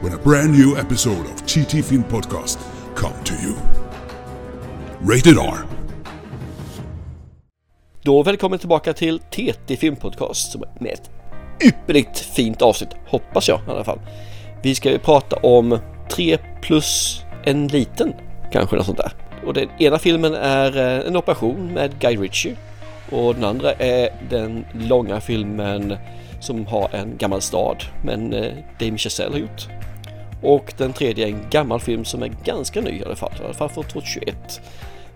when a brand new episode of TT Film Podcast come to you. Rated R. Då välkommen tillbaka till TT Filmpodcast Podcast med ett ypperligt fint avsnitt, hoppas jag i alla fall. Vi ska ju prata om 3 plus en liten, kanske något sånt där. Och den ena filmen är eh, en operation med Guy Ritchie och den andra är den långa filmen som har en gammal stad men eh, Damien Chazelle har gjort. Och den tredje är en gammal film som är ganska ny i alla fall, i alla fall från 2021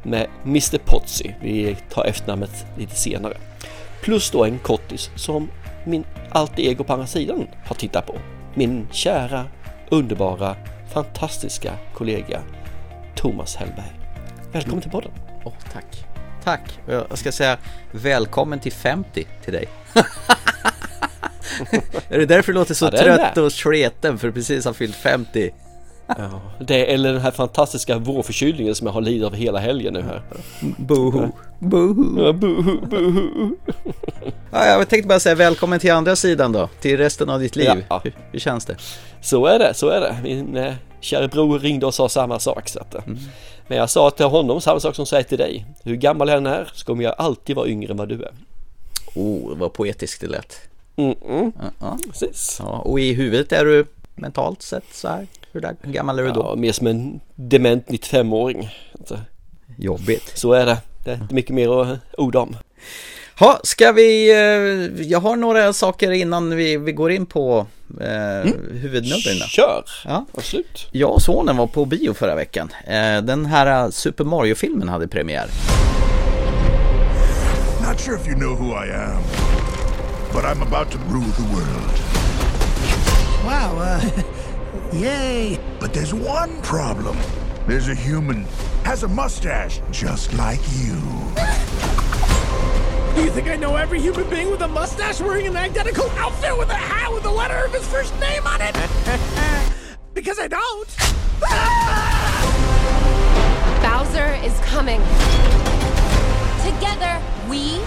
med Mr Potsi. Vi tar efternamnet lite senare. Plus då en kortis som min alter ego på andra sidan har tittat på. Min kära, underbara, fantastiska kollega Thomas Hellberg. Välkommen till podden. Åh, tack. Tack. Jag ska säga välkommen till 50 till dig. är det därför du låter så Ja, trött och sleten för du precis har fyllt 50? Ja, det eller den här fantastiska vårförkylningen som jag har lidit av hela helgen nu här. Boho. Boho. Ja, buhu, buhu. Ja, jag tänkte bara säga välkommen till andra sidan då, till resten av ditt liv. Ja. Hur, hur känns det? Så är det, så är det. Min eh, kära bror ringde och sa samma sak. Så att, eh. Men jag sa till honom samma sak som jag säger till dig. Hur gammal jag än är så kommer jag alltid vara yngre än vad du är. Oh, vad poetiskt det lät. Mm -mm. Ja. Precis. Ja, och i huvudet är du mentalt sett så här? Hur där, gammal är du då? Ja, mer som en dement 95-åring. Så- Jobbigt. Så är det. Det är inte mycket mer att orda om. Ha, ska vi, eh, jag har några saker innan vi, vi går in på eh, huvudnumren. Kör! Ja. Absolut. Jag och sonen var på bio förra veckan. Eh, Den här eh, Super Mario-filmen hade premiär. Not sure if you know who I am, but I'm about to rule the world. Wow, uh, yay. But there's one problem. There's a human, has a mustache, just like you. Do you think I know every human being with a mustache wearing an identical outfit with a hat with the letter of his first name on it? because I don't. Bowser is coming. Together, we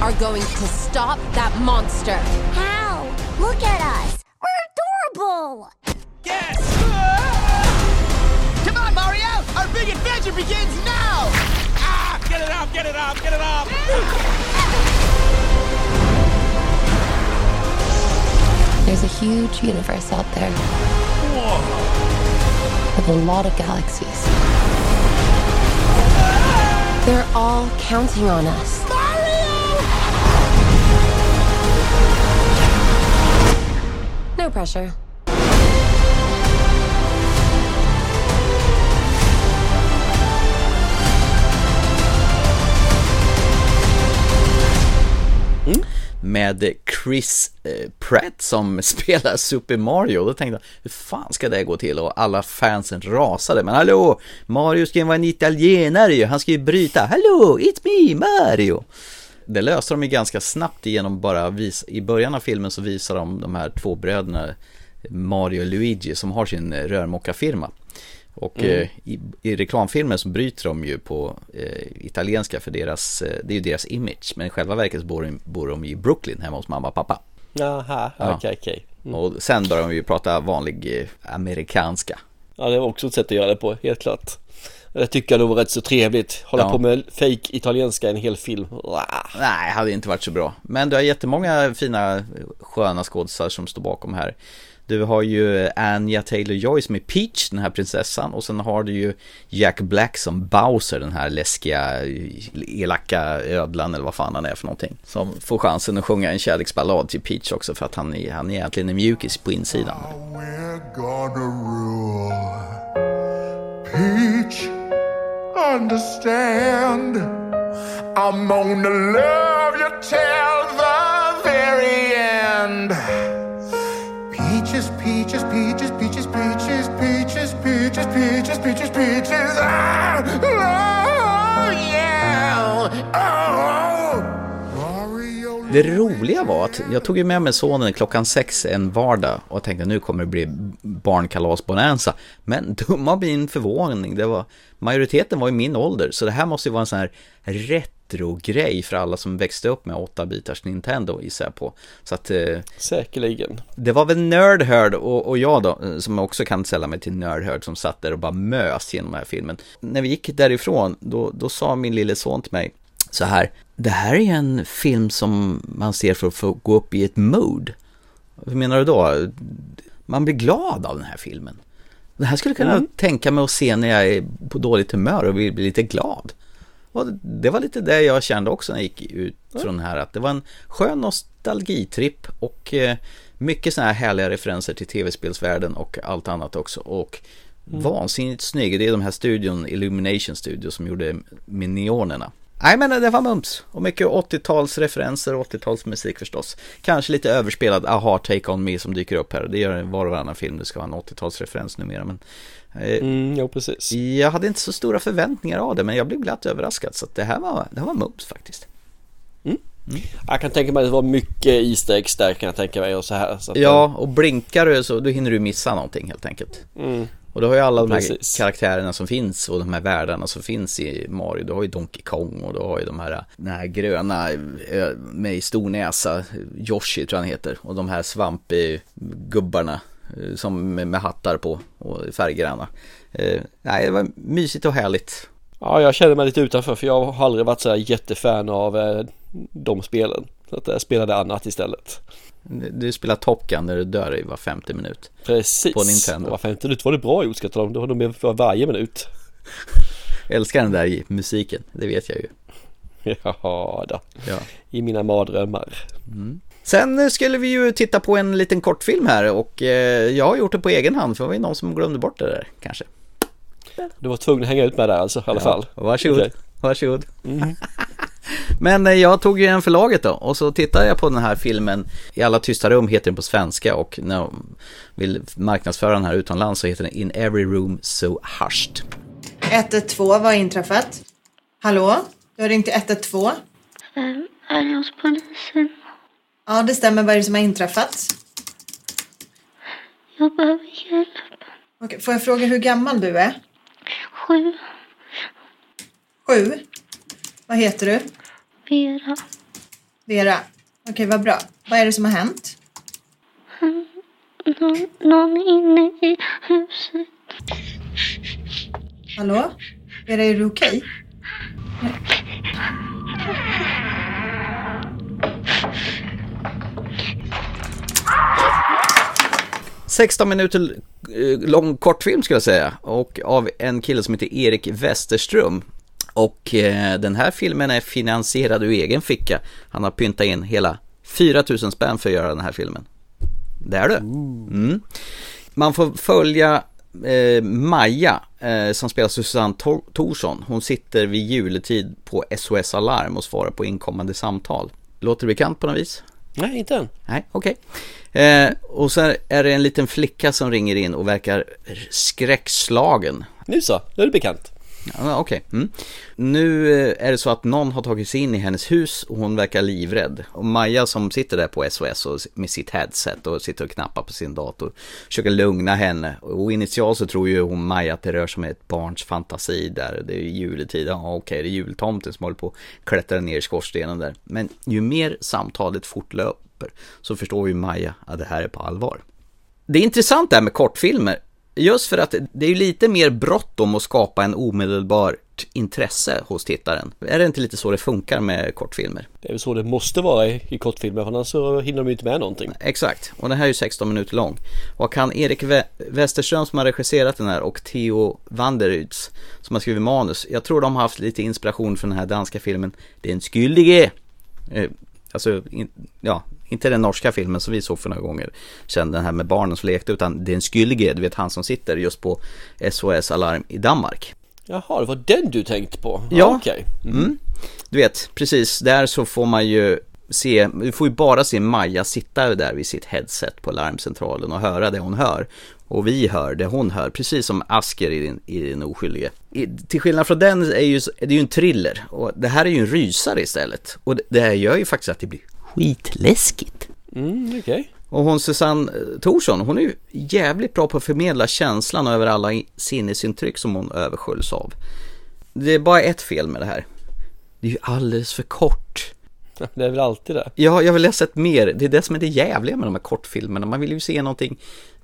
are going to stop that monster. How? Look at us. We're adorable. Yes! Come on, Mario! Our big adventure begins now! Ah! Get it off, get it off, get it off! There's a huge universe out there with a lot of galaxies. They're all counting on us. No pressure. Mm. Med Chris eh, Pratt som spelar Super Mario. Då tänkte jag, hur fan ska det gå till? Och alla fansen rasade. Men hallå, Mario ska ju vara en italienare ju. Han ska ju bryta. Hallå, it's me, Mario! Det löste de ju ganska snabbt genom bara vis I början av filmen så visar de de här två bröderna Mario och Luigi som har sin eh, rörmokarfirma. Och eh, i, i reklamfilmen så bryter de ju på eh, italienska för deras, eh, det är ju deras image. Men i själva verket så bor de, bor de i Brooklyn hemma hos mamma och pappa. Jaha, Ja. okej, okej. Och sen börjar de ju prata vanlig amerikanska. Ja, det var också ett sätt att göra det på, helt klart. Det tycker jag nog var rätt så trevligt. Hålla Ja. på med fake italienska i en hel film. Nej, hade inte varit så bra. Men du har jättemånga fina sköna skådisar som står bakom här. Du har ju Anya Taylor-Joy som är Peach, den här prinsessan. Och sen har du ju Jack Black som Bowser, den här läskiga, elaka ödlan eller vad fan han är för någonting. Som får chansen att sjunga en kärleksballad till Peach också för att han är, han är egentligen en mjukis på insidan. We're gonna rule. Peach, understand. I'm gonna love you till the very end. Peaches, peaches, peaches, peaches, peaches. peaches, peaches, peaches. Ah, oh, yeah. Oh. Det roliga var att jag tog med mig sonen klockan sex en vardag och tänkte nu kommer det bli barnkalas-bonanza. Men dumma min förvåning, det var majoriteten var i min ålder så det här måste ju vara en sån här retro-grej för alla som växte upp med 8-bitars Nintendo gissar jag på. Så att eh, Säkerligen. det var väl Nerdherd och, och jag då, eh, som också kan sälla mig till Nerdherd, som satt där och bara mös genom den här filmen. När vi gick därifrån, då, då sa min lille son till mig så här, det här är en film som man ser för att få gå upp i ett mood. Hur menar du då? Man blir glad av den här filmen. Det här skulle jag kunna tänka mig att se när jag är på dåligt humör och vill bli lite glad. Och det var lite det jag kände också när jag gick ut från den här, att det var en skön nostalgitripp och eh, mycket sådana här härliga referenser till tv-spelsvärlden och allt annat också. Och vansinnigt snygg, det är de här studion, Illumination Studio, som gjorde Minionerna. Nej men det var mums och mycket 80-talsreferenser och 80-talsmusik förstås. Kanske lite överspelad aha Take On Me som dyker upp här. Det gör var och varannan film, det ska vara en 80-talsreferens numera. Men eh, Mm, jo, precis. jag hade inte så stora förväntningar av det men jag blev glatt överraskad så att det här var, det här var mums faktiskt. Jag kan tänka mig att det var mycket Easter eggs där kan jag tänka mig och så här. Så Ja, och blinkar du så då hinner du missa någonting helt enkelt. Mm. Och du har ju alla de här Precis. karaktärerna som finns och de här världarna som finns i Mario. Du har ju Donkey Kong och du har ju de här, den här gröna med stor näsa, Yoshi tror jag han heter. Och de här svampgubbarna eh, som med, med hattar på och färggranna. Eh, nej, det var mysigt och härligt. Ja, jag känner mig lite utanför för jag har aldrig varit så här jättefan av eh, de spelen. Så att jag spelade annat istället. Du spelar Top Gun när du dör i var femte minut. Precis. På Nintendo. Var femte minut var det bra gjort ska jag tala om. Det var nog mer för varje minut. Jag älskar den där musiken, det vet jag ju. Ja, då. Ja. I mina mardrömmar. Sen eh, skulle vi ju titta på en liten kortfilm här och eh, jag har gjort det på egen hand för det var ju någon som glömde bort det där kanske. Du var tvungen att hänga ut med där alltså i alla fall. Varsågod, Okej. varsågod. Men eh, jag tog ju en förlaget då och så tittade jag på den här filmen I alla tysta rum heter den på svenska och när de vill marknadsföra den här utomlands så heter den In every room so hushed. 112, vad har inträffat? Hallå? Du har ringt till 112? Är jag hos polisen? Ja, det stämmer. Vad är det som har inträffat? Jag behöver hjälp. Okej, får jag fråga hur gammal du är? Sju. Sju? Vad heter du? Vera. Vera. Okej, vad bra. Vad är det som har hänt? Någon, någon inne i huset. Hallå? Vera, är du okej? 16 minuter eh, lång kortfilm skulle jag säga och av en kille som heter Erik Westerström. Och eh, den här filmen är finansierad ur egen ficka. Han har pyntat in hela 4000 spänn för att göra den här filmen. Det är du. Mm. Man får följa eh, Maja eh, som spelar Susanne Tor- Thorsson. Hon sitter vid juletid på SOS Alarm och svarar på inkommande samtal. Låter det bekant på något vis? Nej, inte än. Nej, okej. Eh, och så är det en liten flicka som ringer in och verkar skräckslagen. Nu så, nu är det bekant. Ja, okej. Mm. Nu eh, är det så att någon har tagit sig in i hennes hus och hon verkar livrädd. Och Maja som sitter där på SOS och med sitt headset och sitter och knappar på sin dator försöker lugna henne. Och initialt så tror ju hon Maja att det rör sig om ett barns fantasi där. Det är ju juletid, ja okej det är jultomten som håller på att klättra ner i skorstenen där. Men ju mer samtalet fortlöper så förstår ju Maja att det här är på allvar. Det är intressant det här med kortfilmer. Just för att det är ju lite mer bråttom att skapa en omedelbart intresse hos tittaren. Är det inte lite så det funkar med kortfilmer? Det är väl så det måste vara i, kortfilmer för annars så hinner de ju inte med någonting. Exakt, och den här är ju 16 minuter lång. Och kan Erik We- Westerström som har regisserat den här och Theo Vanderyds som har skrivit manus. Jag tror de har haft lite inspiration från den här danska filmen Den skyldige. Eh, alltså, ja, inte den norska filmen som vi såg för några gånger sedan, den här med barnen som lekte, utan Den skyldige, du vet han som sitter just på SOS Alarm i Danmark. Jaha, det var den du tänkte på? Ja. Okej. Mm. Du vet, precis där så får man ju se, vi får ju bara se Maja sitta där vid sitt headset på larmcentralen och höra det hon hör. Och vi hör det hon hör, precis som Asker i Den, i den oskyldige. I, till skillnad från den är ju, det är ju en thriller och det här är ju en rysare istället. Och det, det här gör ju faktiskt att det blir skitläskigt. Mm, okej. Och hon Susanne eh, Thorsson, hon är ju jävligt bra på att förmedla känslan över alla sinnesintryck som hon översköljs av. Det är bara ett fel med det här. Det är ju alldeles för kort. Det är väl alltid det. Ja, jag vill ha sett mer. Det är det som är det jävliga med de här kortfilmerna. Man vill ju se någonting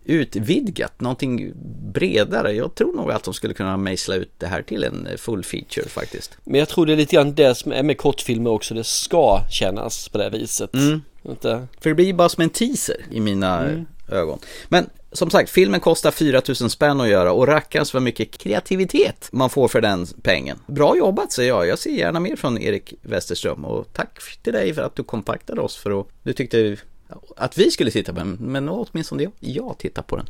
utvidgat, någonting bredare. Jag tror nog att de skulle kunna mejsla ut det här till en full feature faktiskt. Men jag tror det är lite grann det som är med kortfilmer också. Det ska kännas på det viset. Mm. Inte... För det blir bara som en teaser i mina eh, ögon. Men som sagt, filmen kostar 4000 spänn att göra och rackarns vad mycket kreativitet man får för den pengen. Bra jobbat säger jag, jag ser gärna mer från Erik Westerström och tack till dig för att du kontaktade oss för att du tyckte att vi skulle titta på den, men åtminstone jag, jag tittar på den.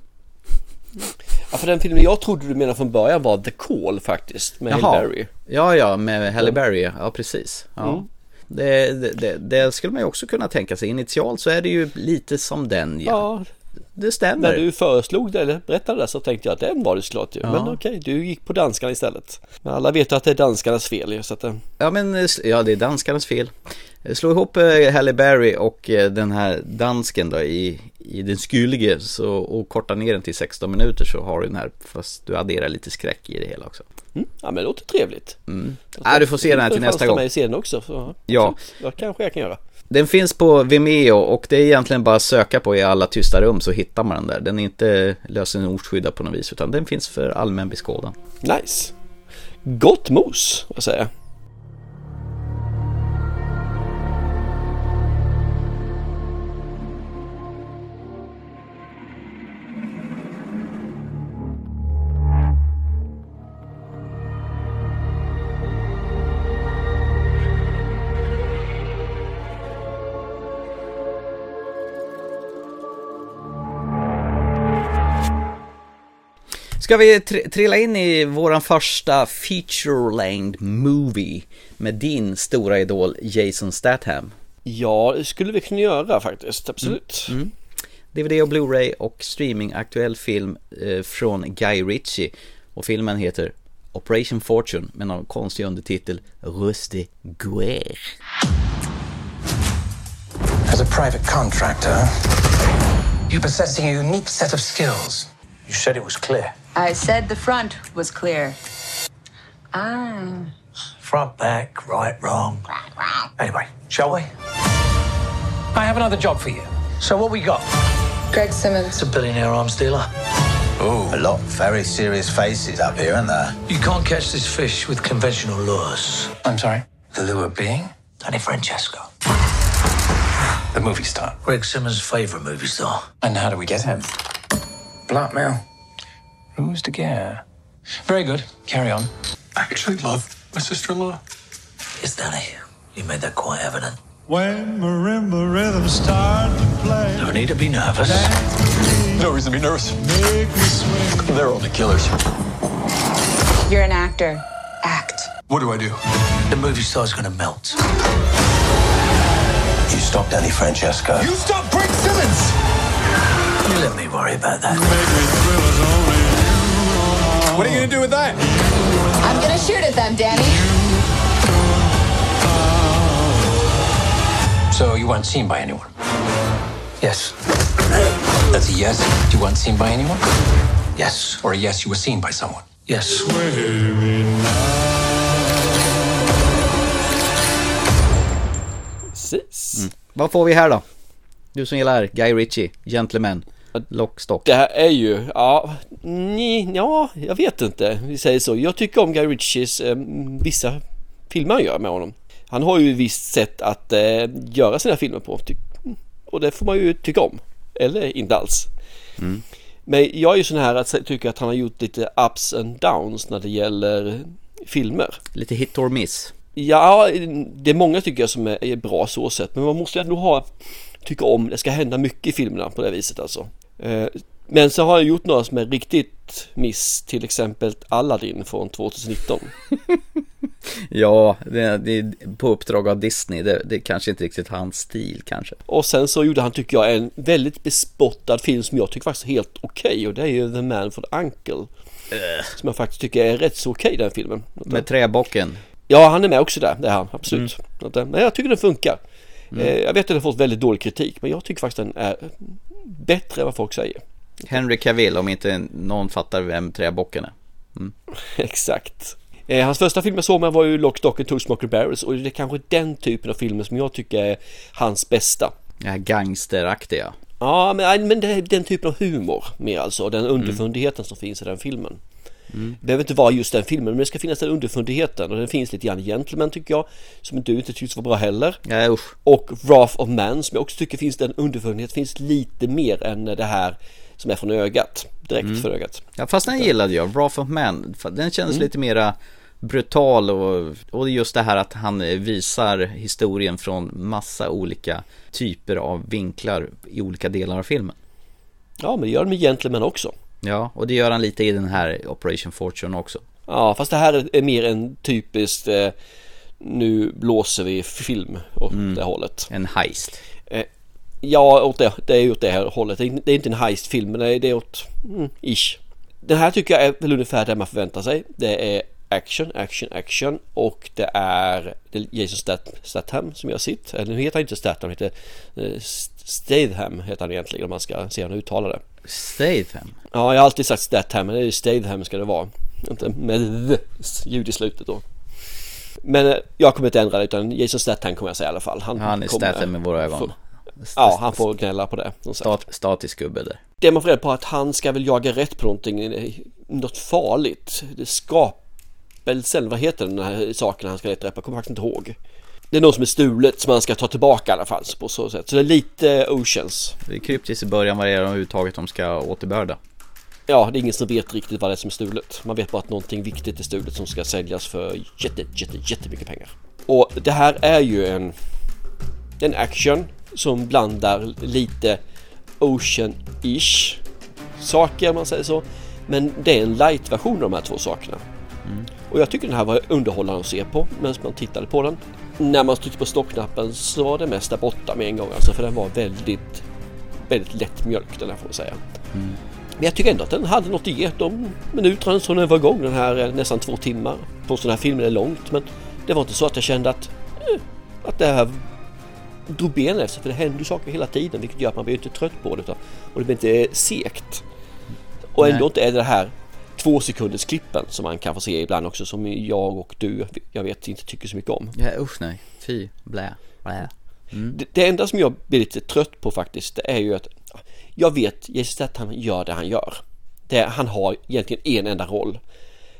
Ja, för den filmen jag trodde du menade från början var The Call faktiskt. Med Halle Berry. Ja, ja, med Halle Berry, ja precis. Ja. Mm. Det, det, det, skulle man ju också kunna tänka sig. Initialt så är det ju lite som den, ja. Ja, Det stämmer. när du föreslog det eller berättade det så tänkte jag att den var det såklart ju. Ja. Men okej, du gick på danskarna istället. Men alla vet ju att det är danskarnas fel ju, så att det... Ja men eh, ja, det är danskarnas fel. Eh, Slå ihop eh, Halle Berry och eh, den här dansken då i, i den skyldige så, och korta ner den till 16 minuter så har du den här fast du adderar lite skräck i det hela också. Mm. Ja men det låter trevligt. Mm. Ja, du får se den här till nästa gång. mig se den också. Så, Ja. Ja, kanske jag kan göra. Den finns på Vimeo och det är egentligen bara att söka på i alla tysta rum så hittar man den där. Den är inte lösenordsskyddad på något vis utan den finns för allmän beskådan. Nice. Gott mos, vad säger jag. Ska vi tr- trilla in i våran första feature-length movie med din stora idol Jason Statham? Ja, det skulle vi kunna göra faktiskt, absolut. Mm. DVD och Blu-ray och streaming-aktuell film eh, från Guy Ritchie. Och filmen heter Operation Fortune med någon konstig undertitel Rusty Guerre. As a private contractor, you're possessing a unique set of skills. You said it was clear. I said the front was clear. Ah. Front, back, right, wrong. Anyway, shall we? I have another job for you. So what we got? Greg Simmons. It's a billionaire arms dealer. Oh, a lot of very serious faces up here, aren't there? You can't catch this fish with conventional lures. I'm sorry? The lure being? Danny Francesco. The movie star. Greg Simmons' favorite movie star. And how do we get him? Blackmail. Who's to get? Very good. Carry on. I actually love my sister-in-law. Yes, Danny. You made that quite evident. When marimba rhythms start to play, No need to be nervous. No reason to be nervous. make me swing. They're only killers. You're an actor. Act. What do I do? The movie star's gonna melt. You stop Danny Francesco. You stop Greg Simmons! You let me worry about that. What are you gonna do with that? I'm gonna shoot at them, Danny. So you weren't seen by anyone? Yes. That's a yes. You weren't seen by anyone? Yes. Or a yes, you were seen by someone? Yes. Precis. Mm. Vad får vi här då? Du som gillar Guy Ritchie, Gentleman, Lockstock. Det här är ju, ja, ni, ja, jag vet inte. Vi säger så. Jag tycker om Guy Ritchies eh, vissa filmer han gör med honom. Han har ju ett visst sätt att eh, göra sina filmer på. Och det får man ju tycka om. Eller inte alls. Mm. Men jag är ju sån här att tycka att han har gjort lite ups and downs när det gäller filmer. Lite hit or miss. Ja, det är många tycker jag som är, är bra så sett. Men man måste ändå ha, tycka om, det ska hända mycket i filmerna på det viset alltså. Eh, Men så har jag gjort några som är riktigt miss, till exempel Aladdin från 2019. Ja, det, det är på uppdrag av Disney. Det, det är kanske inte riktigt hans stil kanske. Och sen så gjorde han, tycker jag, en väldigt bespottad film som jag tycker faktiskt är helt okej och det är ju The Man the Uncle. Som jag faktiskt tycker är rätt så okej den filmen. Med träbocken. Ja, han är med också där, det är han, absolut. Eh, Men jag tycker den funkar. Mm. Eh, Jag vet att den har fått väldigt dålig kritik, men jag tycker faktiskt den är bättre än vad folk säger. Henry Cavill, om inte någon fattar vem träbocken är. Mm. Exakt. Eh, hans första film jag såg med var ju Lock, Stock and Two Barrels och det är kanske den typen av filmer som jag tycker är hans bästa. Här gangsteraktiga. Ja, men, men det är den typen av humor mer alltså, den underfundigheten som finns i den filmen. Mm. Det behöver inte vara just den filmen, men det ska finnas den underfundigheten och den finns lite grann i Gentleman tycker jag, som du inte tyckte var bra heller. Ja, usch. Och Wrath of Man som jag också tycker finns den underfundighet, finns lite mer än det här som är från ögat, direkt Mm. från ögat. Ja, fast den gillade jag. Wrath of Man. För Den kändes Mm. lite mera brutal och, och just det här att han visar historien från massa olika typer av vinklar i olika delar av filmen. Ja, men det gör de med Gentleman också. Ja, och det gör han lite i den här Operation Fortune också. Ja, fast det här är mer en typiskt eh, nu blåser vi film åt Mm. det hållet. En heist. Eh, ja, åt det, det är åt det här hållet. Det är, det är inte en heist-film, men det är, åt mm, ish. Den här tycker jag är väl ungefär det man förväntar sig. Det är action, action, action och det är, Jason Stat- Statham som gör sitt. Eller nu heter han inte Statham, han heter eh, Statham heter han egentligen om man ska se hur han uttalar det. Statham? Ja, jag har alltid sagt Statham, men det är ju Statham ska det vara. Inte med the ljud i slutet då. Men eh, jag kommer inte ändra det utan Jason Statham kommer jag säga i alla fall. Han är kommer- Statham i våra ögon. får- Ja, han får gnälla på det. Stat, statisk gubbe där. Det man får reda på är att han ska väl jaga rätt på någonting, eh, något farligt. Det skapelsen, vad heter den här saken han ska leta rätt på? Jag kommer faktiskt inte ihåg. Det är något som är stulet som han ska ta tillbaka i alla fall på så sätt. Så det är lite Oceans. Det är kryptiskt i början vad det är de överhuvudtaget de ska återbörda. Ja, det är ingen som vet riktigt vad det är som är stulet. Man vet bara att någonting viktigt är stulet som ska säljas för jätte, jätte, jättemycket pengar. Och det här är ju en, en action som blandar lite Ocean-ish saker om man säger så. Men det är en light-version av de här två sakerna. Och jag tycker den här var underhållande att se på medan man tittade på den. När man tryckte på stoppknappen så var det mesta borta med en gång alltså för den var väldigt, väldigt lätt mjölk den här får man säga. Men jag tycker ändå att den hade något att ge de minuterna som den var igång den här eh, nästan två timmar. På sådana här filmer är långt men det var inte så att jag kände att, eh, att det här drog benen efter för det händer saker hela tiden vilket gör att man blir inte trött på det utan, och det blir inte segt. Och ändå Nej. inte är det här två sekunders klippen som man kan få se ibland också som jag och du, jag vet, inte tycker så mycket om. Ja usch nej, fy, blä, blä. Mm. Det, det enda som jag blir lite trött på faktiskt det är ju att jag vet Jason Statham gör det han gör. Det, han har egentligen en enda roll.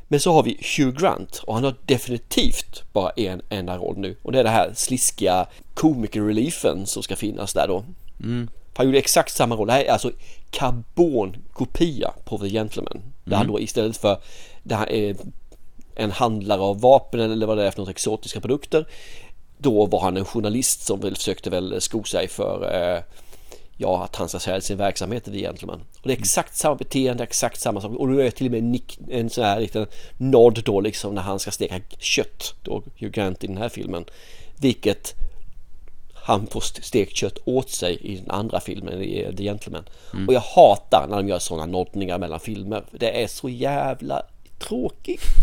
Men så har vi Hugh Grant och han har definitivt bara en enda roll nu och det är det här sliskiga komiker-reliefen som ska finnas där då. Mm. Han gjorde exakt samma roll. Det här är alltså karbonkopia på The Gentleman. Där han Mm. då istället för det här är en handlare av vapen eller vad det är för något exotiska produkter. Då var han en journalist som väl försökte väl sko sig för eh, ja, att han ska sälja sin verksamhet The Gentleman. Och det är exakt samma beteende, exakt samma sak. Och det är till och med en, nick, en sån här liten nod då liksom när han ska steka kött. Då Hugh Grant i den här filmen. Vilket han får stekt kött åt sig i den andra filmen i The Gentleman. Mm. Och jag hatar när de gör sådana noddningar mellan filmer. Det är så jävla tråkigt.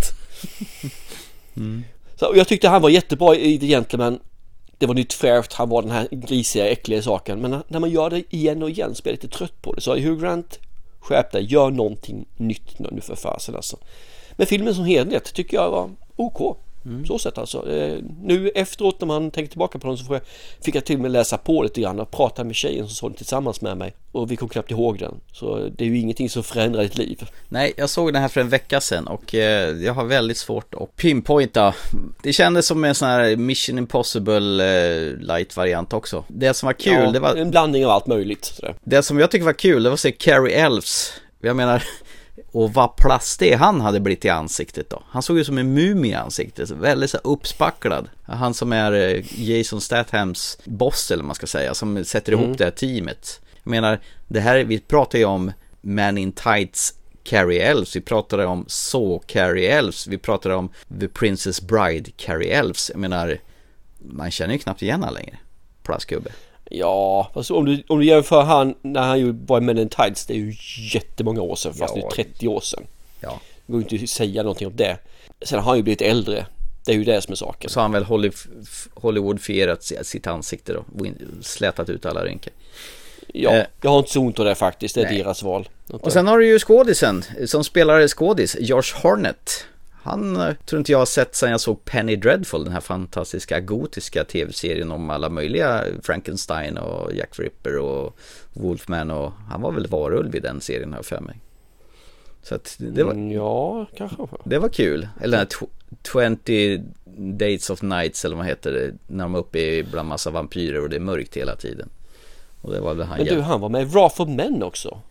Så och jag tyckte han var jättebra i The Gentleman. Det var nytt fräscht, han var den här grisiga, äckliga saken. Men när- när man gör det igen och igen så blir jag lite trött på det. Så Hugh Grant, skärp dig, gör någonting nytt nu för fasen alltså. Men filmen som helhet tycker jag var OK. Så sett alltså. Eh, Nu efteråt när man tänker tillbaka på den så jag, fick jag till och med läsa på lite grann och prata med tjejen som såg den tillsammans med mig. Och vi kom knappt ihåg den. Så det är ju ingenting som förändrar ditt liv. Nej, jag såg den här för en vecka sedan och eh, jag har väldigt svårt att pinpointa. Det kändes som en sån här Mission Impossible eh, light-variant också. Det som var kul, Ja, det var... En blandning av allt möjligt. Sådär. Det som jag tycker var kul, det var att se Carrie Elves. Jag menar, och vad plastig han hade blivit i ansiktet då. Han såg ju som en mumie i ansiktet, väldigt så uppspacklad. Han som är eh, Jason Stathams boss eller vad man ska säga, som sätter ihop Mm. det här teamet. Jag menar, det här, vi pratar ju om Man in Tights Carrie Elves, vi pratade om Saw Carrie Elves, vi pratade om The Princess Bride Carrie Elves. Jag menar, man känner ju knappt igen han längre. Plastgubbe. Ja, alltså om du, om du jämför han när han var i Men in Tides, det är ju jättemånga år sedan, fast Ja. det är 30 år sedan. Ja. Det går ju inte att säga någonting om det. Sen har han ju blivit äldre. Det är ju det som är saken. Så har han väl Holly- Hollywoodfierat si- sitt ansikte då, slätat ut alla rynkor. Ja, Eh, jag har inte så ont av det faktiskt. Det är nej. deras val. Och sen har du ju skådisen som spelar skådis, Josh Harnett. Han eh, tror inte jag har sett sedan jag såg Penny Dreadful, den här fantastiska gotiska tv-serien om alla möjliga Frankenstein och Jack Ripper och Wolfman och han var väl varulv i den serien jag för mig. Så att det var, Mm, ja, kanske. det var kul. Eller den här tw- 20 Dates of Nights eller vad heter det, när de är uppe i bland massa vampyrer och det är mörkt hela tiden. Och det var väl han Men du, hjälp- han var med i Wrath of Men också.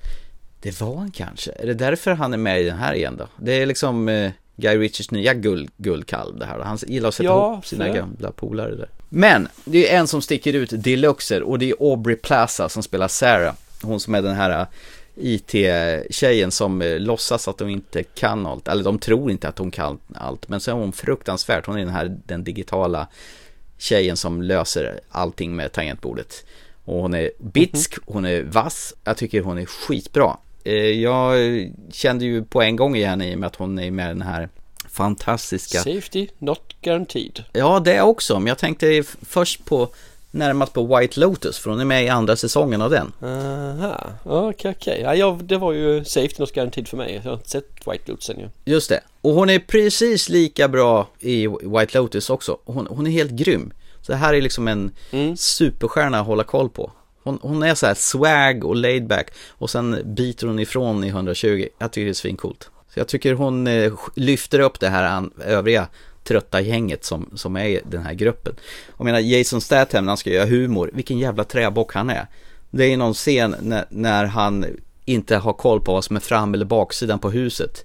Det var han kanske. Är det därför han är med i den här igen då? Det är liksom eh, Guy Ritchies nya guld, guldkalv det här. Han gillar att sätta Ja, ihop sina gamla polare där. Men det är en som sticker ut deluxer och det är Aubrey Plaza som spelar Sarah. Hon som är den här IT-tjejen som eh, låtsas att de inte kan allt. Eller de tror inte att hon kan allt. Men så är hon fruktansvärt. Hon är den här den digitala tjejen som löser allting med tangentbordet. Och hon är bitsk, hon är vass. Jag tycker hon är skitbra. Eh, Jag kände ju på en gång igen i och med att hon är med i den här fantastiska... Safety not guaranteed. Ja, det också. Men jag tänkte först på närmast på White Lotus för hon är med i andra säsongen av den. Aha, okej okej. Ja, jag, det var ju Safety not guaranteed för mig. Jag har inte sett White Lotus än ju. Just det. Och hon är precis lika bra i White Lotus också. Hon, hon är helt grym. Så det här är liksom en superstjärna att hålla koll på. Hon, hon är så här swag och laid back och sen biter hon ifrån i 120. Jag tycker det är svincoolt. Så jag tycker hon eh, lyfter upp det här övriga trötta gänget som, som är i den här gruppen. Jag menar Jason Statham när han ska göra humor, vilken jävla träbock han är. Det är någon scen när, när han inte har koll på vad som är fram eller baksidan på huset.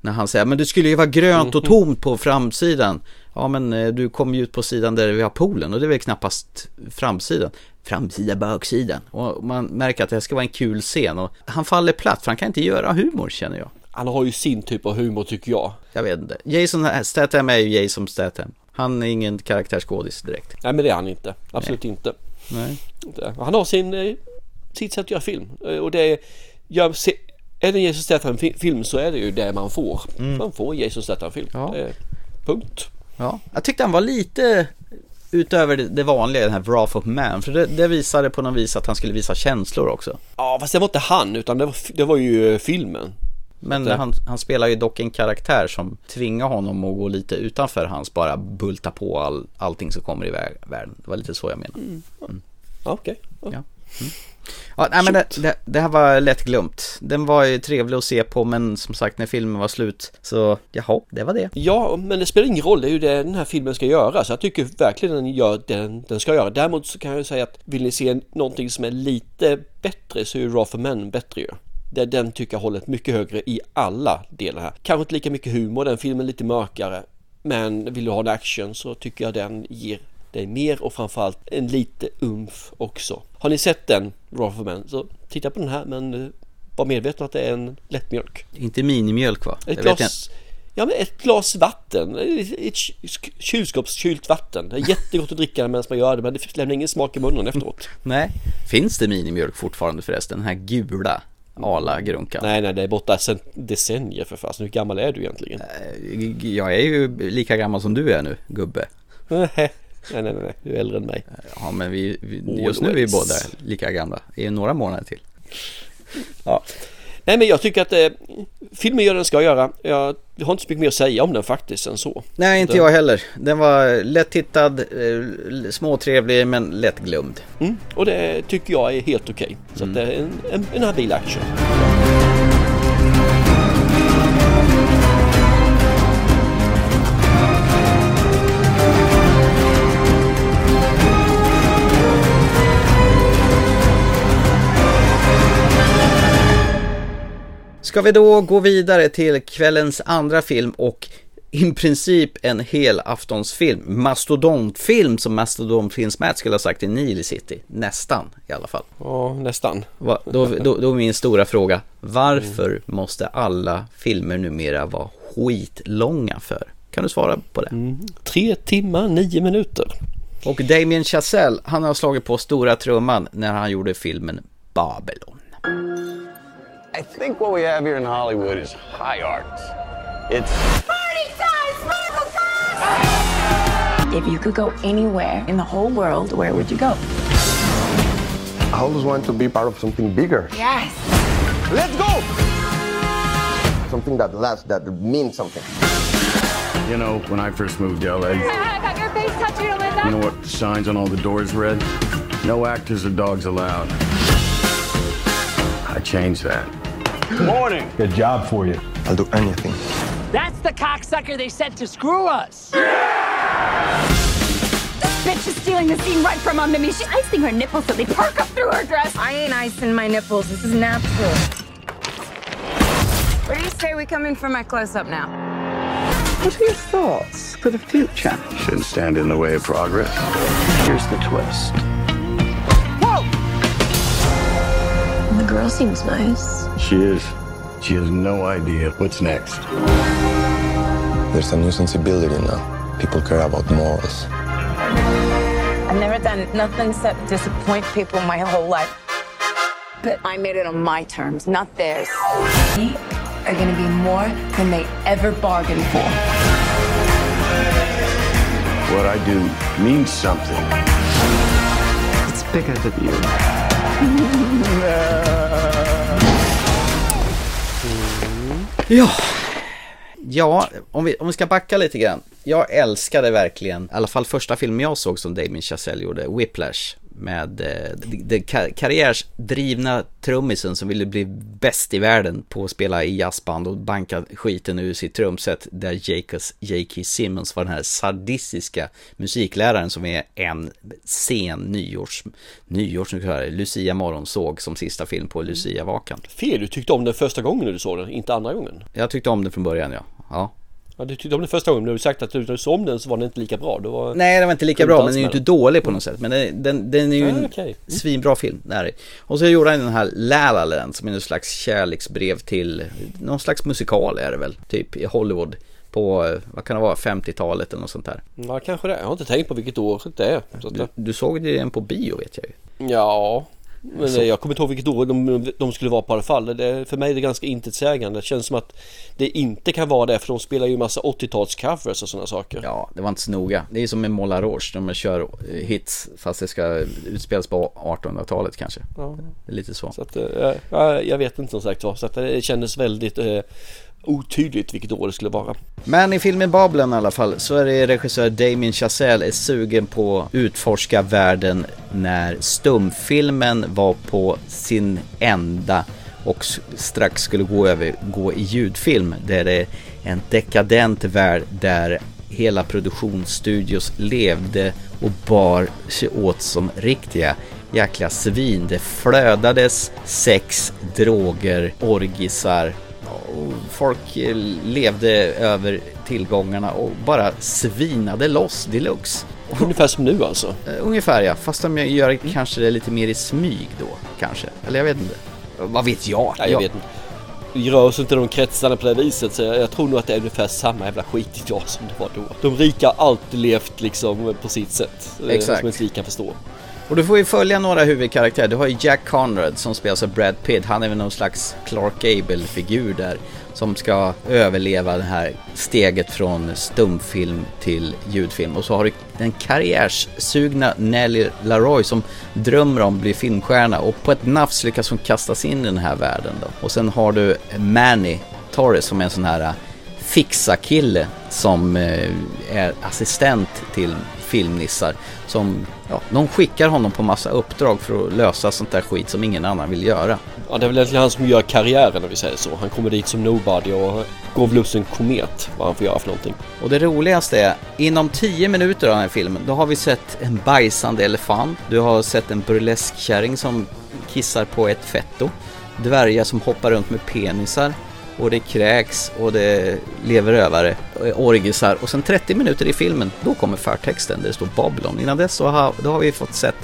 När han säger, men det skulle ju vara grönt och tomt på framsidan. Ja men eh, du kommer ju ut på sidan där vi har poolen och det är väl knappast framsidan. Framsida, baksidan. Och man märker att det här ska vara en kul scen och han faller platt för han kan inte göra humor känner jag. Han har ju sin typ av humor tycker jag. Jag vet inte. Jason Statham är ju Jason Statham. Han är ingen karaktärsskådis direkt. Nej men det är han inte. Absolut inte. Nej. Han har sin, eh, sitt sätt att göra film. Eh, Och det är, gör, se, är det en Jason Statham-film så är det ju det man får. Man får en Jason Statham-film. Ja. Är- Punkt. Ja, jag tyckte han var lite utöver det- vanliga, den här Wrath of Man. För det, det visade på något vis att han skulle visa känslor också. Ja fast det var inte han utan det var, det var ju eh, filmen. Men han, han spelar ju dock en karaktär som tvingar honom att gå lite utanför hans bara bulta på all, allting som kommer i vär- världen. Det var lite så jag menade. Ja, Okej. Ja. Ja. Ja, nej, men det, det, det här var lätt glömt. Den var ju trevlig att se på men som sagt när filmen var slut så jaha, det var det. Ja, men det spelar ingen roll. Det är ju det den här filmen ska göra. Så jag tycker verkligen den gör den, den ska göra. Däremot så kan jag ju säga att vill ni se någonting som är lite bättre så är ju Raw for Men bättre ju. Den tycker jag håller ett mycket högre i alla delar här. Kanske inte lika mycket humor, den filmen är lite mörkare. Men vill du ha en action så tycker jag den ger dig mer och framförallt en lite umf också. Har ni sett den, Raw for Men, så titta på den här men eh, var medveten att det är en lättmjölk. Inte minimjölk va? Ett glas, ja, men ett glas vatten, ett ky- kylskåpskylt vatten. Det är jättegott att dricka medan man gör det men det lämnar ingen smak i munnen efteråt. Nej. Finns det minimjölk fortfarande förresten? Den här gula Arla-grunkan. Nej, nej, det är borta sen decennier för fasen. Hur gammal är du egentligen? Jag är ju lika gammal som du är nu, gubbe. Nej, nej, nej, du är äldre än mig. Ja, men vi, vi just nu är vi båda lika gamla. Det är några månader till. Ja. Nej, men jag tycker att eh, filmen gör den ska göra. Jag har inte så mycket mer att säga om den faktiskt än så. Nej, inte jag heller. Den var lätt tittad, eh, småtrevlig men lätt glömd. Mm, och det tycker jag är helt okej. Så att det är en, en, en habil action. Ska vi då gå vidare till kvällens andra film och i princip en hel aftonsfilm, mastodontfilm som mastodontfilms-Matt skulle ha sagt i Nile City. Nästan i alla fall. Ja, nästan. Va, då, då, då är min stora fråga, varför måste alla filmer numera vara skitlånga för? Kan du svara på det? Mm. Tre timmar, nio minuter. Och Damien Chazelle, han har slagit på stora trumman när han gjorde filmen Babylon. I think what we have here in Hollywood is high art. It's party size! If you could go anywhere in the whole world, where would you go? I always want to be part of something bigger. Yes. Let's go! Something that lasts, that means something. You know, when I first moved to LA, I got your face tattooed on my back. you know what the signs on all the doors read? No actors or dogs allowed. I changed that. Morning. Good job for you. I'll do anything. That's the cocksucker they sent to screw us. Yeah! This bitch is stealing the scene right from under me. She's icing her nipples so they perk up through her dress. I ain't icing my nipples. This is natural. Where do you say we come in for my close-up now? What are your thoughts for the future? Shouldn't stand in the way of progress. Here's the twist. Whoa! The girl seems nice. She is. She has no idea what's next. There's a new sensibility now. People care about morals. I've never done nothing except disappoint people my whole life. But I made it on my terms, not theirs. We are gonna be more than they ever bargained for. What I do means something. It's bigger than you. Ja, ja om, vi, om vi ska backa lite grann. Jag älskade verkligen, i alla fall första filmen jag såg som Damien Chazelle gjorde, Whiplash. Med eh, den kar- karriärsdrivna trummisen som ville bli bäst i världen på att spela i jazzband och banka skiten ur sitt trumset. Där Jacobs, J.K. Simmons var den här sadistiska musikläraren som är en sen nyårs, nyårs, Lucia morgon såg som sista film på Lucia-vakan. Fel, du tyckte om den första gången du såg den, inte andra gången. Jag tyckte om den från början ja. ja. Ja, du tyckte om den första gången, men du har sagt att du, när du såg om den så var den inte lika bra. Var... Nej, den var inte lika bra, men den är ju inte dålig på något sätt. Men den, den, den är ju Ah, en okej. Mm. svinbra film. Det är det. Och så gjorde han den här La La Land som är någon slags kärleksbrev till någon slags musikal är det väl, typ i Hollywood. På, eh, vad kan det vara, 50-talet eller något sånt där. Ja, kanske det. Jag har inte tänkt på vilket år det är. Så Du, du såg den på bio vet jag ju. Ja, men Så- jag kommer inte ihåg vilket år de, de skulle vara på alla fall. Det, för mig är det ganska intetsägande. Det känns som att det inte kan vara det för de spelar ju massa 80-talscovers och sådana saker. Ja, det var inte så noga. Det är som med Moulin Rouge, de kör eh, hits fast det ska utspelas på 1800-talet kanske. Ja. Lite så. Så att, eh, ja, jag vet inte som sagt var. Så att det kändes väldigt eh, otydligt vilket år det skulle vara. Men i filmen Babylon i alla fall så är det regissör Damien Chazelle är sugen på att utforska världen när stumfilmen var på sin ända och strax skulle gå över, gå i ljudfilm där det är en dekadent värld där hela produktionsstudios levde och bar sig åt som riktiga jäkla svin. Det flödades sex, droger, orgisar och folk eh, levde över tillgångarna och bara svinade loss deluxe. Ungefär som nu alltså? Eh, Ungefär ja, fast de gör kanske det lite mer i smyg då kanske. Eller jag vet inte. Vad vet jag? Nej, jag vet inte. Vi rör oss inte i de kretsarna på det viset så jag, jag tror nog att det är ungefär samma jävla skit idag som det var då. De rika har alltid levt liksom på sitt sätt. eh, Exakt. Som ens vi kan förstå. Och du får ju följa några huvudkaraktärer. Du har ju Jack Conrad som spelas av Brad Pitt. Han är väl någon slags Clark Gable-figur där. Som ska överleva det här steget från stumfilm till ljudfilm. Och så har du den karriärssugna Nelly Laroy som drömmer om att bli filmstjärna. Och på ett nafs lyckas hon kastas in i den här världen då. Och sen har du Manny Torres som är en sån här äh, fixa-kille som äh, är assistent till filmnissar. Som, ja, de skickar honom på massa uppdrag för att lösa sånt där skit som ingen annan vill göra. Ja, det är väl egentligen han som gör karriären om vi säger så. Han kommer dit som nobody och går väl upp som en komet vad han får göra för någonting. Och det roligaste är, inom 10 minuter av den här filmen, då har vi sett en bajsande elefant. Du har sett en burleskkärring som kissar på ett fetto. Dvärgar som hoppar runt med penisar. Och det kräks och det lever rövare, eh, orgisar och sen 30 minuter i filmen, då kommer förtexten där det står Babylon. Innan dess så har, då har vi fått sett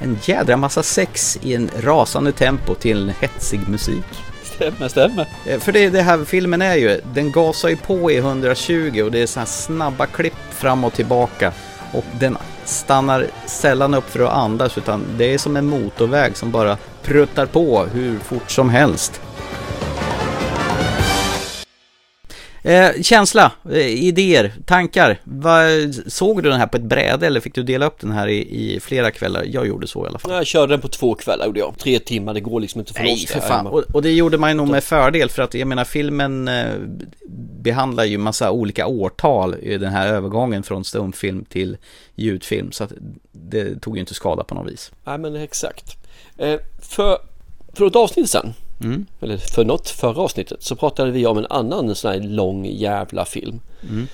en jädra massa sex i en rasande tempo till hetsig musik. Stämmer, stämmer. Eh, För det, det här filmen är ju, den gasar ju på i 120 och det är så här snabba klipp fram och tillbaka. Och den stannar sällan upp för att andas utan det är som en motorväg som bara pruttar på hur fort som helst. Eh, känsla, eh, idéer, tankar. Va, såg du den här på ett bräde eller fick du dela upp den här i, i flera kvällar? Jag gjorde så i alla fall. Jag körde den på två kvällar gjorde jag. Tre timmar, det går liksom inte för Nej, för fan. Och, och det gjorde man ju nog med fördel för att jag menar filmen eh, behandlar ju massa olika årtal i den här övergången från stumfilm till ljudfilm. Så att det tog ju inte skada på något vis. Nej men exakt. Eh, för, för ett avsnitt sen, Mm. eller för något förra avsnittet, så pratade vi om en annan sån här lång jävla film. Mm.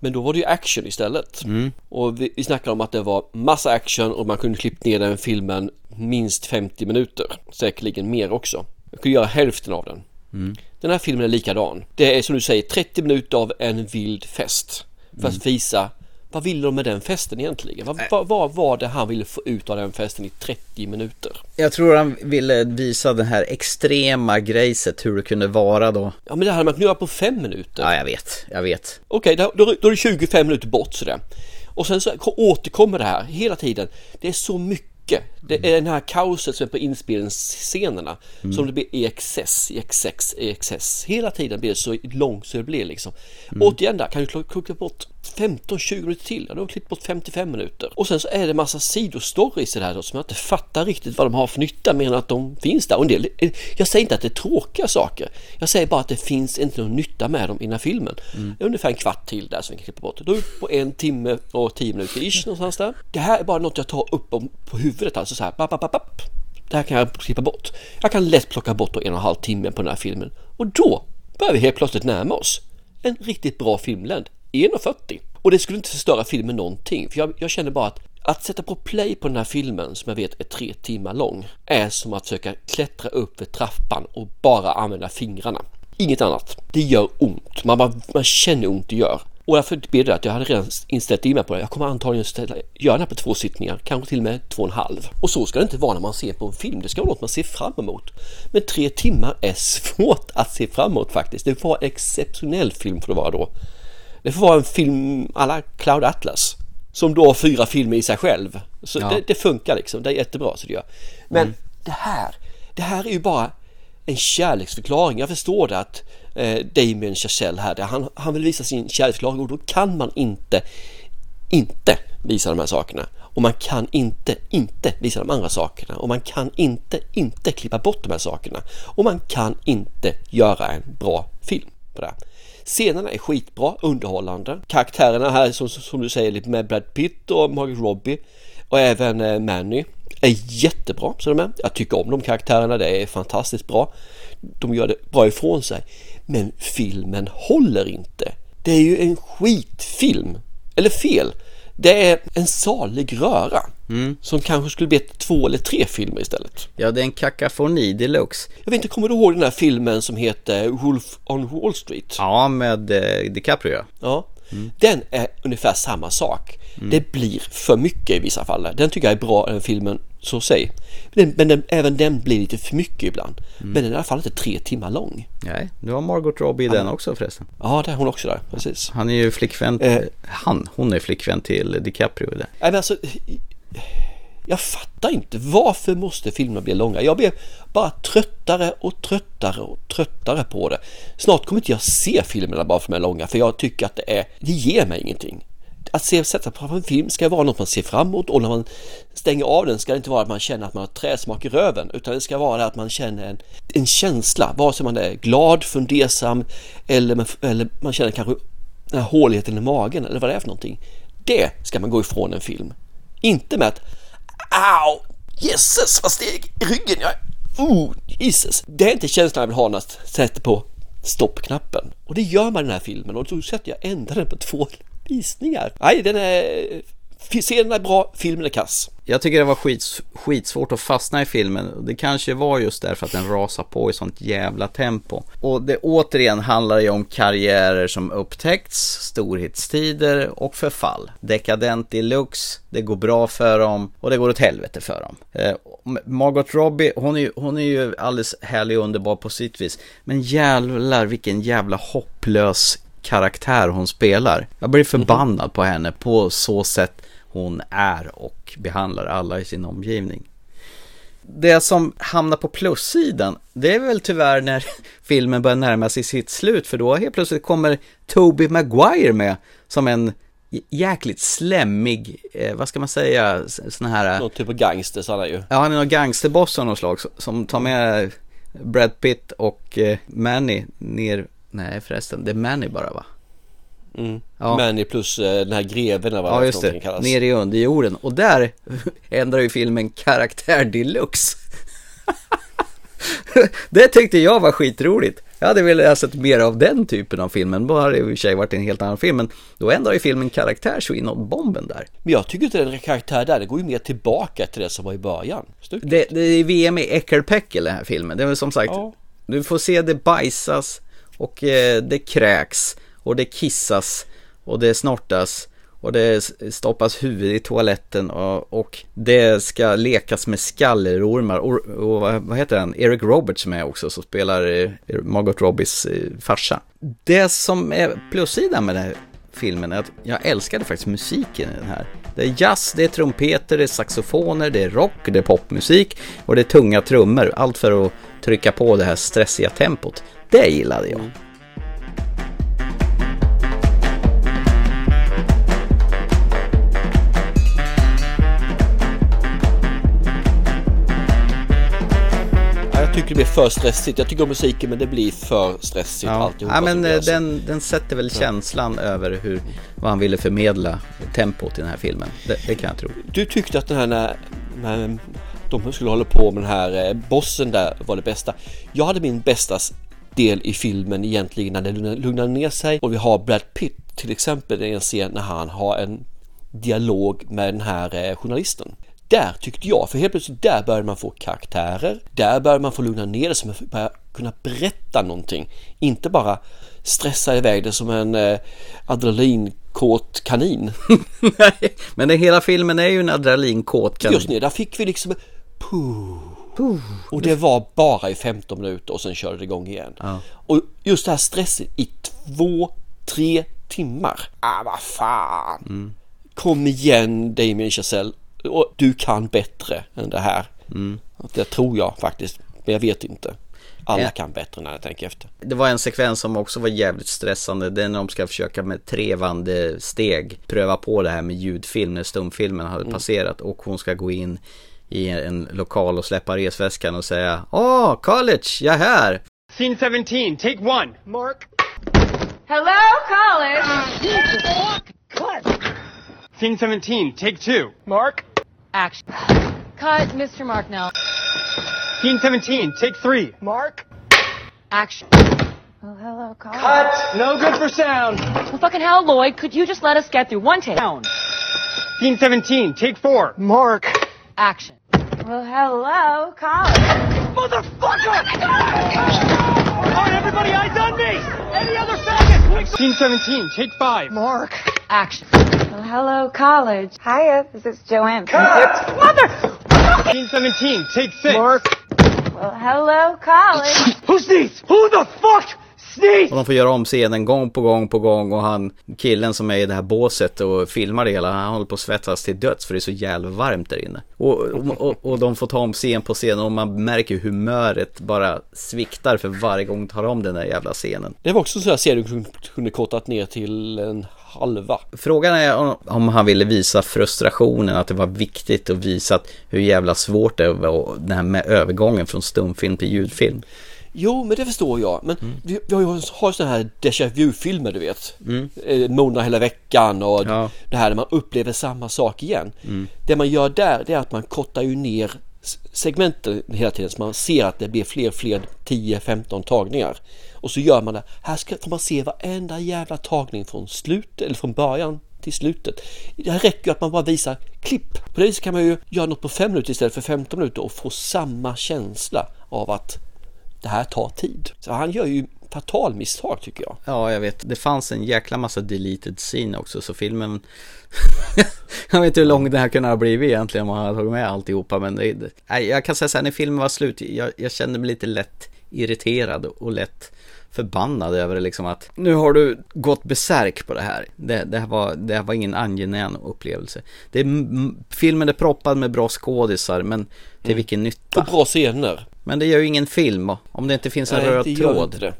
Men då var det ju action istället. Mm. Och vi, vi snackade om att det var massa action och man kunde klippt ner den filmen minst 50 minuter. Säkerligen mer också. Jag kunde göra hälften av den. Mm. Den här filmen är likadan. Det är som du säger 30 minuter av en vild fest. För att visa vad ville de med den festen egentligen? Vad, vad, vad var det han ville få ut av den festen i 30 minuter? Jag tror han ville visa det här extrema grejset, hur det kunde vara då. Ja men det hade man kunnat göra på fem minuter. Ja, jag vet, jag vet. Okej, då, då, då är det 25 minuter bort sådär. Och sen så återkommer det här hela tiden. Det är så mycket. Det är den här kaoset som är på inspelningsscenerna Mm. som det blir i excess, i excess, i excess. Hela tiden blir det så långt så det blir liksom. Mm. Återigen där kan du klippa bort 15-20 minuter till. Ja, du har klippt bort 55 minuter. Och sen så är det massa sidostories i det här då, som jag inte fattar riktigt vad de har för nytta mer än att de finns där. Och en del, jag säger inte att det är tråkiga saker. Jag säger bara att det finns inte någon nytta med dem innan filmen. Det är ungefär en kvart till där som vi kan klippa bort. Då är på en timme och tio minuter ish någonstans där. Det här är bara något jag tar upp på huvudet alltså så här. Bap, bap, bap, bap. Det här kan jag klippa bort. Jag kan lätt plocka bort en och en halv timme på den här filmen. Och då börjar vi helt plötsligt närma oss en riktigt bra filmlängd. 1.40. Och det skulle inte förstöra filmen någonting. För jag, jag känner bara att att sätta på play på den här filmen som jag vet är tre timmar lång är som att försöka klättra upp för trappan och bara använda fingrarna. Inget annat. Det gör ont. Man, bara, man känner ont det gör. Och därför blev det att jag hade redan inställt in mig på det. Jag kommer antagligen ställa, göra det här på två sittningar, kanske till och med två och en halv. Och så ska det inte vara när man ser på en film. Det ska vara något man ser fram emot. Men tre timmar är svårt att se fram emot faktiskt. Det var en exceptionell film för att vara då. Det får vara en film alla Cloud Atlas. Som då har fyra filmer i sig själv. Så Ja. det, det funkar liksom, det är jättebra så det gör. Men det här, det här är ju bara en kärleksförklaring. Jag förstår det att eh, Damien Chazelle här, han, han vill visa sin kärleksförklaring och då kan man inte inte visa de här sakerna. Och man kan inte inte visa de andra sakerna. Och man kan inte inte klippa bort de här sakerna. Och man kan inte göra en bra film på det här. Scenerna är skitbra, underhållande. Karaktärerna här som, som du säger med Brad Pitt och Margaret Robbie och även eh, Manny är jättebra som de är. Jag tycker om de karaktärerna, det är fantastiskt bra. De gör det bra ifrån sig. Men filmen håller inte. Det är ju en skitfilm. Eller fel. Det är en salig röra. Som kanske skulle bli två eller tre filmer istället. Ja, det är en kakafoni deluxe. Jag vet inte, kommer du ihåg den här filmen som heter Wolf on Wall Street? Ja, med eh, DiCaprio. Ja, den är ungefär samma sak. Det blir för mycket i vissa fall. Den tycker jag är bra, den filmen, så säg. Men, men den, även den blir lite för mycket ibland. Men den är i alla fall inte tre timmar lång. Nej, du har Margot Robbie i den också förresten. Ja, det är hon också där, precis. Han är ju flickvän, Eh. han, hon är flickvän till DiCaprio där. Nej, men alltså, jag fattar inte varför måste filmerna bli långa? Jag blir bara tröttare och tröttare och tröttare på det. Snart kommer inte jag se filmerna bara för att de är långa, för jag tycker att det är, det ger mig ingenting. Att se, sätta på en film ska vara något man ser fram emot och när man stänger av den ska det inte vara att man känner att man har träsmak i röven utan det ska vara att man känner en, en känsla, vare sig man är glad, fundersam eller, man- eller man känner kanske den här håligheten i magen eller vad det är för någonting. Det ska man gå ifrån en film. Inte med att Au! Jesus vad steg i ryggen jag Oh, Jesus! Det är inte känslan jag vill ha när jag sätter på stoppknappen. Och det gör man i den här filmen och då sätter jag ändra den på två visningar. Nej, den är Serien är bra, filmen är kass. Jag tycker det var skits, skitsvårt att fastna i filmen. Det kanske var just därför att den rasar på i sånt jävla tempo. Och det återigen handlar ju om karriärer som upptäckts, storhetstider och förfall. Dekadent deluxe, det går bra för dem och det går åt helvete för dem. Eh, Margot Robbie, hon är, ju, hon är ju alldeles härlig och underbar på sitt vis. Men jävlar vilken jävla hopplös karaktär hon spelar. Jag blir förbannad på henne på så sätt hon är och behandlar alla i sin omgivning. Det som hamnar på plussidan, det är väl tyvärr när filmen börjar närma sig sitt slut, för då helt plötsligt kommer Toby Maguire med som en jäkligt slemmig, eh, vad ska man säga, sån här... Någon typ av gangster han är ju. Ja, han är någon gangsterboss av något slag som tar med Brad Pitt och eh, Manny ner, nej förresten, det är Manny bara va? Mm. Ja. Manny plus eh, den här greven eller vad ja, just det. kallas. Ner i underjorden. Och där ändrar ju filmen karaktär deluxe. det tyckte jag var skitroligt. Jag hade velat ha sett mer av den typen av filmen. Då hade det i och för sig varit en helt annan film. Men då ändrar ju filmen karaktär så inåt bomben där. Men jag tycker inte den karaktär där, det går ju mer tillbaka till det som var i början. Det, det, är VM i äckelpäckel den här filmen. Det är som sagt, ja. du får se det bajsas och eh, det kräks och det kissas och det snortas och det stoppas huvud i toaletten och, och det ska lekas med skallerormar och, och, vad heter han, Eric Roberts som är också som spelar eh, Margot Robbies eh, farsa. Det som är plussidan med den här filmen är att jag älskade faktiskt musiken i den här. Det är jazz, det är trumpeter, det är saxofoner, det är rock, det är popmusik och det är tunga trummor. Allt för att trycka på det här stressiga tempot. Det gillade jag. Tycker det blir för stressigt. Jag tycker om musiken men det blir för stressigt ja. alltihopa. Ja men eh, den, den sätter väl känslan över hur, vad han ville förmedla tempot i den här filmen. Det, det kan jag tro. Du tyckte att den här när, när de skulle hålla på med den här eh, bossen där var det bästa. Jag hade min bästa del i filmen egentligen när det lugnade ner sig och vi har Brad Pitt till exempel i en scen när han har en dialog med den här eh, journalisten där tyckte jag, för helt plötsligt där började man få karaktärer, där började man få lugna ner det så man började kunna berätta någonting. Inte bara stressa iväg det som en eh, adrenalinkåt kanin. Nej, men det, hela filmen är ju en adrenalinkåt kanin. Just nu, där fick vi liksom puh. Puh. Och det var bara i 15 minuter och sen körde det igång igen. Ja. Och just det här stresset i två, tre timmar. Ah, vad fan. Mm. Kom igen Damien Chazelle och du kan bättre än det här. Mm. Det tror jag faktiskt, men jag vet inte. Alla kan bättre när jag tänker efter. Det var en sekvens som också var jävligt stressande. Det är när de ska försöka med trevande steg pröva på det här med ljudfilm när stumfilmen hade mm. passerat och hon ska gå in i en lokal och släppa resväskan och säga Åh, oh, college, jag är här! Scene 17, take one! Mark! Hello, college! Cut! Scene 17, take two! Mark! Action. Cut, Mr. Mark now. Scene 17, take three. Mark. Action. Oh, hello, Carl. Cut! No good for sound. Well, fucking hell, Lloyd. Could you just let us get through one take? Down. Scene 17, take four. Mark. Action. Well, hello, Carl. Motherfucker! All right, everybody, eyes on me! Any other faggots? Scene 17, take five. Mark. Action. Well, hello, college. Hiya, this is Joanne. Cut! Mother! Scene 17, take six. Mark. Well, hello, college. Who's these? Who the fuck? Sneeze! Och de får göra om scenen gång på gång på gång och han, killen som är i det här båset och filmar det hela, han håller på att svettas till döds för det är så jävla varmt där inne. Och, och, och, och de får ta om scen på scen och man märker humöret bara sviktar för varje gång de tar om den där jävla scenen. Det var också så här scen du kunde kortat ner till en halva. Frågan är om, om han ville visa frustrationen, att det var viktigt att visa hur jävla svårt det var, den här med övergången från stumfilm till ljudfilm. Jo, men det förstår jag. Men mm. vi, vi, har ju har sådana här déjà vu-filmer, du vet. Mm. Eh, Mona hela veckan och ja. det här när man upplever samma sak igen. Mm. Det man gör där, det är att man kortar ju ner segmenten hela tiden så man ser att det blir fler fler 10-15 tagningar. Och så gör man det. Här ska, får man se varenda jävla tagning från slut eller från början till slutet. Det här räcker ju att man bara visar klipp. På det viset kan man ju göra något på fem minuter istället för 15 minuter och få samma känsla av att det här tar tid. Så han gör ju fatal misstag tycker jag. Ja, jag vet. Det fanns en jäkla massa deleted scene också, så filmen... jag vet inte hur lång den här kunde ha blivit egentligen om man hade tagit med alltihopa, men det, nej, jag kan säga så här, när filmen var slut, jag, jag kände mig lite lätt irriterad och lätt förbannad över det liksom att nu har du gått besärk på det här. Det, det, här, var, det här var ingen angenäm upplevelse. Det är, filmen är proppad med bra skådisar men till mm. vilken nytta? Och bra scener. Men det gör ju ingen film om det inte finns en Nej, röd tråd.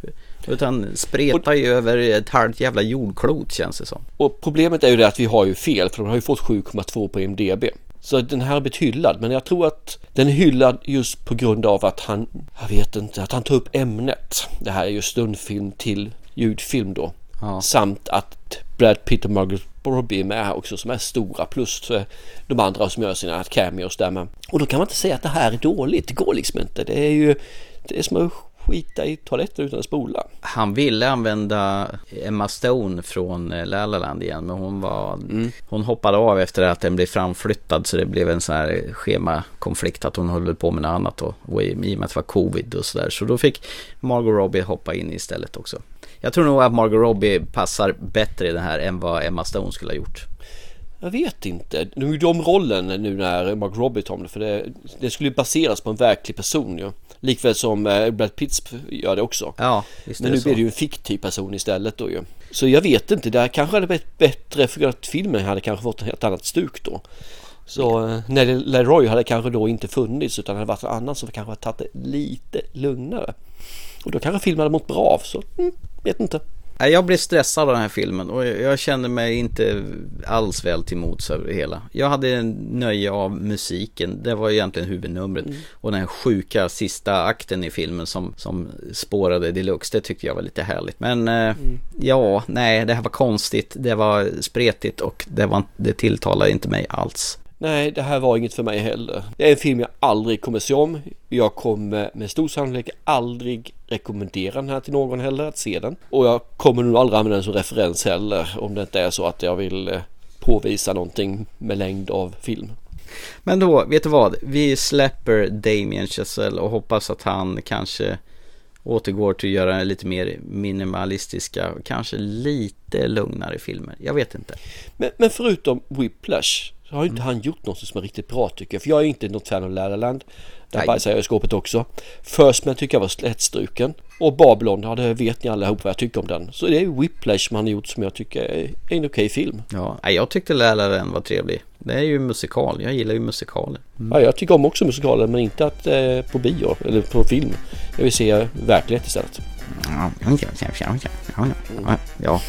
Utan spretar ju över ett halvt jävla jordklot känns det som. Och problemet är ju det att vi har ju fel för de har ju fått 7,2 på IMDB. Så den här har blivit hyllad men jag tror att den är hyllad just på grund av att han, jag vet inte, att han tar upp ämnet. Det här är ju stundfilm till ljudfilm då. Ja. Samt att Brad Pitt och Margaret Robbie med här också som är stora plus de andra som gör sina cameos där med. Och då kan man inte säga att det här är dåligt, det går liksom inte. Det är ju det är som att skita i toaletten utan att spola. Han ville använda Emma Stone från eh, La La Land igen men hon var mm. Hon hoppade av efter att den blev framflyttad så det blev en sån här schemakonflikt att hon höll på med något annat och, och i och med att det var covid och sådär så då fick Margot Robbie hoppa in istället också. Jag tror nog att Margot Robbie passar bättre i den här än vad Emma Stone skulle ha gjort. Jag vet inte. Nu gjorde om rollen nu när Mark Robbie tom det för det, det skulle ju baseras på en verklig person ju. Ja. Likväl som eh, Brad Pitt gör det också. Ja, visst Men nu blir det ju en fiktiv person istället då ju. Så jag vet inte, det här kanske hade varit bättre för att filmen hade kanske fått ett helt annat stuk då. Så eh, Nelly Leroy hade kanske då inte funnits utan hade varit en annan som kanske hade tagit det lite lugnare. Och då kanske filmen hade mått bra av så, mm, vet inte. Jag blev stressad av den här filmen och jag kände mig inte alls väl till mods över det hela. Jag hade en nöje av musiken, det var egentligen huvudnumret. Mm. Och den sjuka sista akten i filmen som, som spårade deluxe, det tyckte jag var lite härligt. Men eh, mm. ja, nej, det här var konstigt, det var spretigt och det, var, det tilltalade inte mig alls. Nej, det här var inget för mig heller. Det är en film jag aldrig kommer se om. Jag kommer med stor sannolikhet aldrig rekommendera den här till någon heller att se den. Och jag kommer nog aldrig använda den som referens heller om det inte är så att jag vill eh, påvisa någonting med längd av film. Men då, vet du vad? Vi släpper Damien Chazelle och hoppas att han kanske återgår till att göra lite mer minimalistiska, kanske lite lugnare filmer. Jag vet inte. Men, men förutom Whiplash så har inte mm. han gjort något som är riktigt bra tycker jag. För jag är inte något fan av Lärarland. Där bajsar jag i skåpet också. First Man tycker jag var slätstruken. Och Babylon, ja det vet ni allihop vad jag tycker om den. Så det är Whiplash man har gjort som jag tycker är en okej okay film. Ja, jag tyckte Läraren var trevlig. Det är ju musikal, jag gillar ju musikaler. Mm. Ja, jag tycker om också musikaler men inte att eh, på bio eller på film. Jag vill se verklighet istället. Ja, ja.